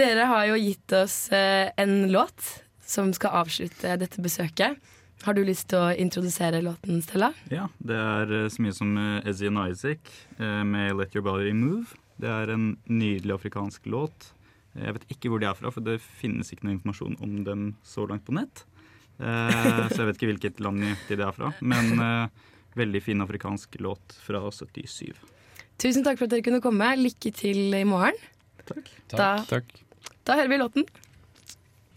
Dere har jo gitt oss eh, en låt som skal avslutte dette besøket. Har du lyst til å introdusere låten, Stella? Ja, det er eh, så mye som eh, Ezzy and Isaac eh, med Let Your Body Move. Det er en nydelig afrikansk låt. Jeg vet ikke hvor de er fra, for det finnes ikke noe informasjon om dem så langt på nett. Eh, så jeg vet ikke hvilket land de er fra. Men veldig fin afrikansk låt fra 77. Tusen takk for at dere kunne komme. Lykke til i morgen. Takk. Da, da hører vi låten.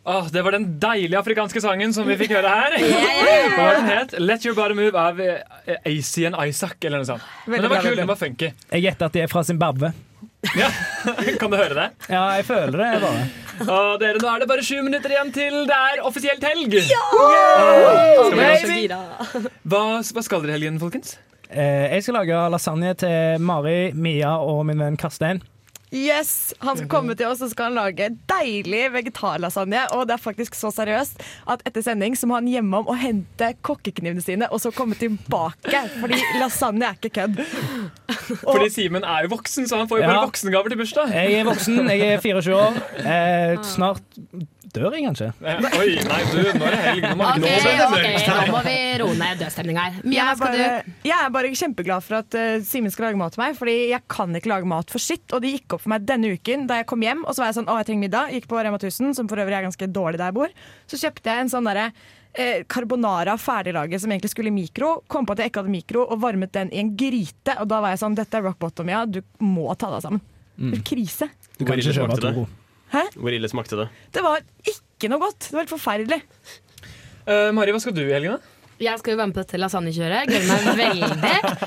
Åh, det var den deilige afrikanske sangen som vi fikk høre her. Hva var den het? Let Your Body Move av eh, AC and Isaac, eller noe sånt. Men den var kul, den var funky. Jeg gjetter at de er fra Zimbabwe. <laughs> Kan du høre det? Ja, jeg føler det. bare Og dere, Nå er det bare sju minutter igjen til det er offisielt helg. Ja! Yeah! Oh, Hva, hva skal dere i helgen, folkens? Eh, jeg skal lage lasagne til Mari, Mia og min venn Karstein. Yes! Han skal komme til oss og skal han lage deilig vegetarlasagne. Og det er faktisk så seriøst at etter sending så må han hjemom og hente kokkeknivene sine og så komme tilbake. Fordi lasagne er ikke kødd. <laughs> Fordi Simen er jo voksen, så han får jo Ja. bare voksengaver til bursdag. Jeg er voksen, jeg er 24 år. Eh, snart dør jeg kanskje. Oi, nei, du, nå er det helg. Nå må Ok, vi nå må vi roe ned dødstemninga her. Mia, Jeg hva er, skal bare, du? jeg er bare kjempeglad for at uh, Simen skal lage mat til meg, Fordi jeg kan ikke lage mat for sitt. Og det gikk opp for meg denne uken da jeg kom hjem og så var jeg sånn, å jeg trenger middag. Gikk på Rema 1000, som for øvrig er ganske dårlig der jeg bor. Så kjøpte jeg en sånn derre eh, carbonara ferdiglaget som egentlig skulle i mikro. Kom på at jeg ikke hadde mikro, og varmet den i en gryte. Og da var jeg sånn, dette er rock bottom, ja. Du må ta deg sammen. Mm. Krise. Du kan ikke kjøpe Toro. Hæ? Hvor ille smakte det? Det var ikke noe godt. Det var helt forferdelig. Uh, Mari, hva skal du i helgen, da? Jeg skal jo være med på dette lasagnekjøret. Gleder meg veldig. <laughs>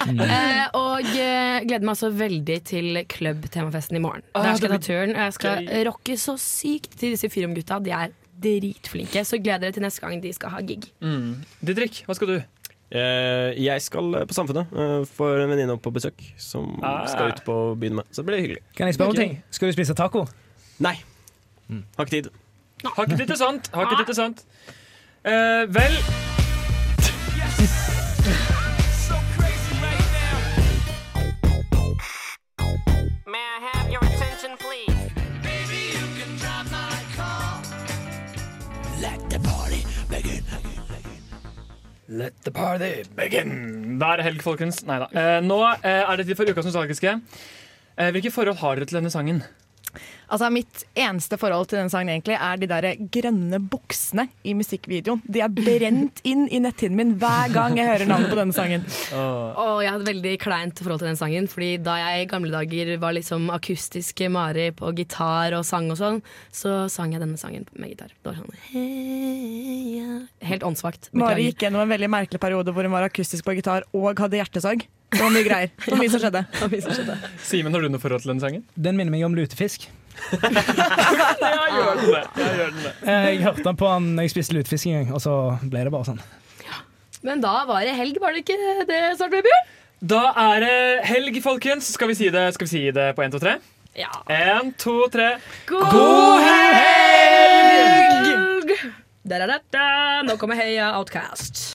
Eh, og eh, gleder meg også veldig til klubbtemafesten i morgen. Ah, Der skal jeg ta turen. Og jeg skal gøy. rocke så sykt til disse Fyrom-gutta. De er dritflinke. Så gleder dere til neste gang de skal ha gig. Mm. Didrik, hva skal du? Eh, jeg skal eh, på Samfunnet. Uh, får en venninne opp på besøk som Ah. skal ut på byen med. Så det blir hyggelig. Kan jeg spørre om ting? Skal du spise taco? Nei. Har ikke tid. Har ikke tid til sånt. Har ikke tid til sånt. Eh, vel May I have your attention, please? Let the party begin. Let the party begin. Da er det helg, folkens. Nei da. Eh, nå eh, er det tid for ukas nostalgiske. Eh, hvilke forhold har dere til denne sangen? Altså Mitt eneste forhold til den sangen egentlig er de der grønne buksene i musikkvideoen. De er brent inn i netthinnen min hver gang jeg hører navnet på denne sangen. Og jeg hadde veldig kleint forhold til den sangen, Fordi da jeg i gamle dager var liksom akustisk Mari på gitar og sang og sånn, så sang jeg denne sangen med gitar. Det var sånn. Helt åndssvakt. Mari gikk gjennom en veldig merkelig periode hvor hun var akustisk på gitar og hadde hjertesorg. Det var mye greier. Det var mye som skjedde. Simen, har du noe forhold til den sangen? Den minner meg om lutefisk. <laughs> ja, gjør den det. Ja, gjør den det. Eh, Jeg hørte den på han når jeg spiste lutefisk en gang, og så ble det bare sånn. Men da var det helg, var det ikke det, Svart Babyer? Da er det helg, folkens. Skal vi si det, Skal vi si det på én, to, tre? Ja. En, to, tre. God helg! Da-da-da-da. Nå kommer Heia Outcast.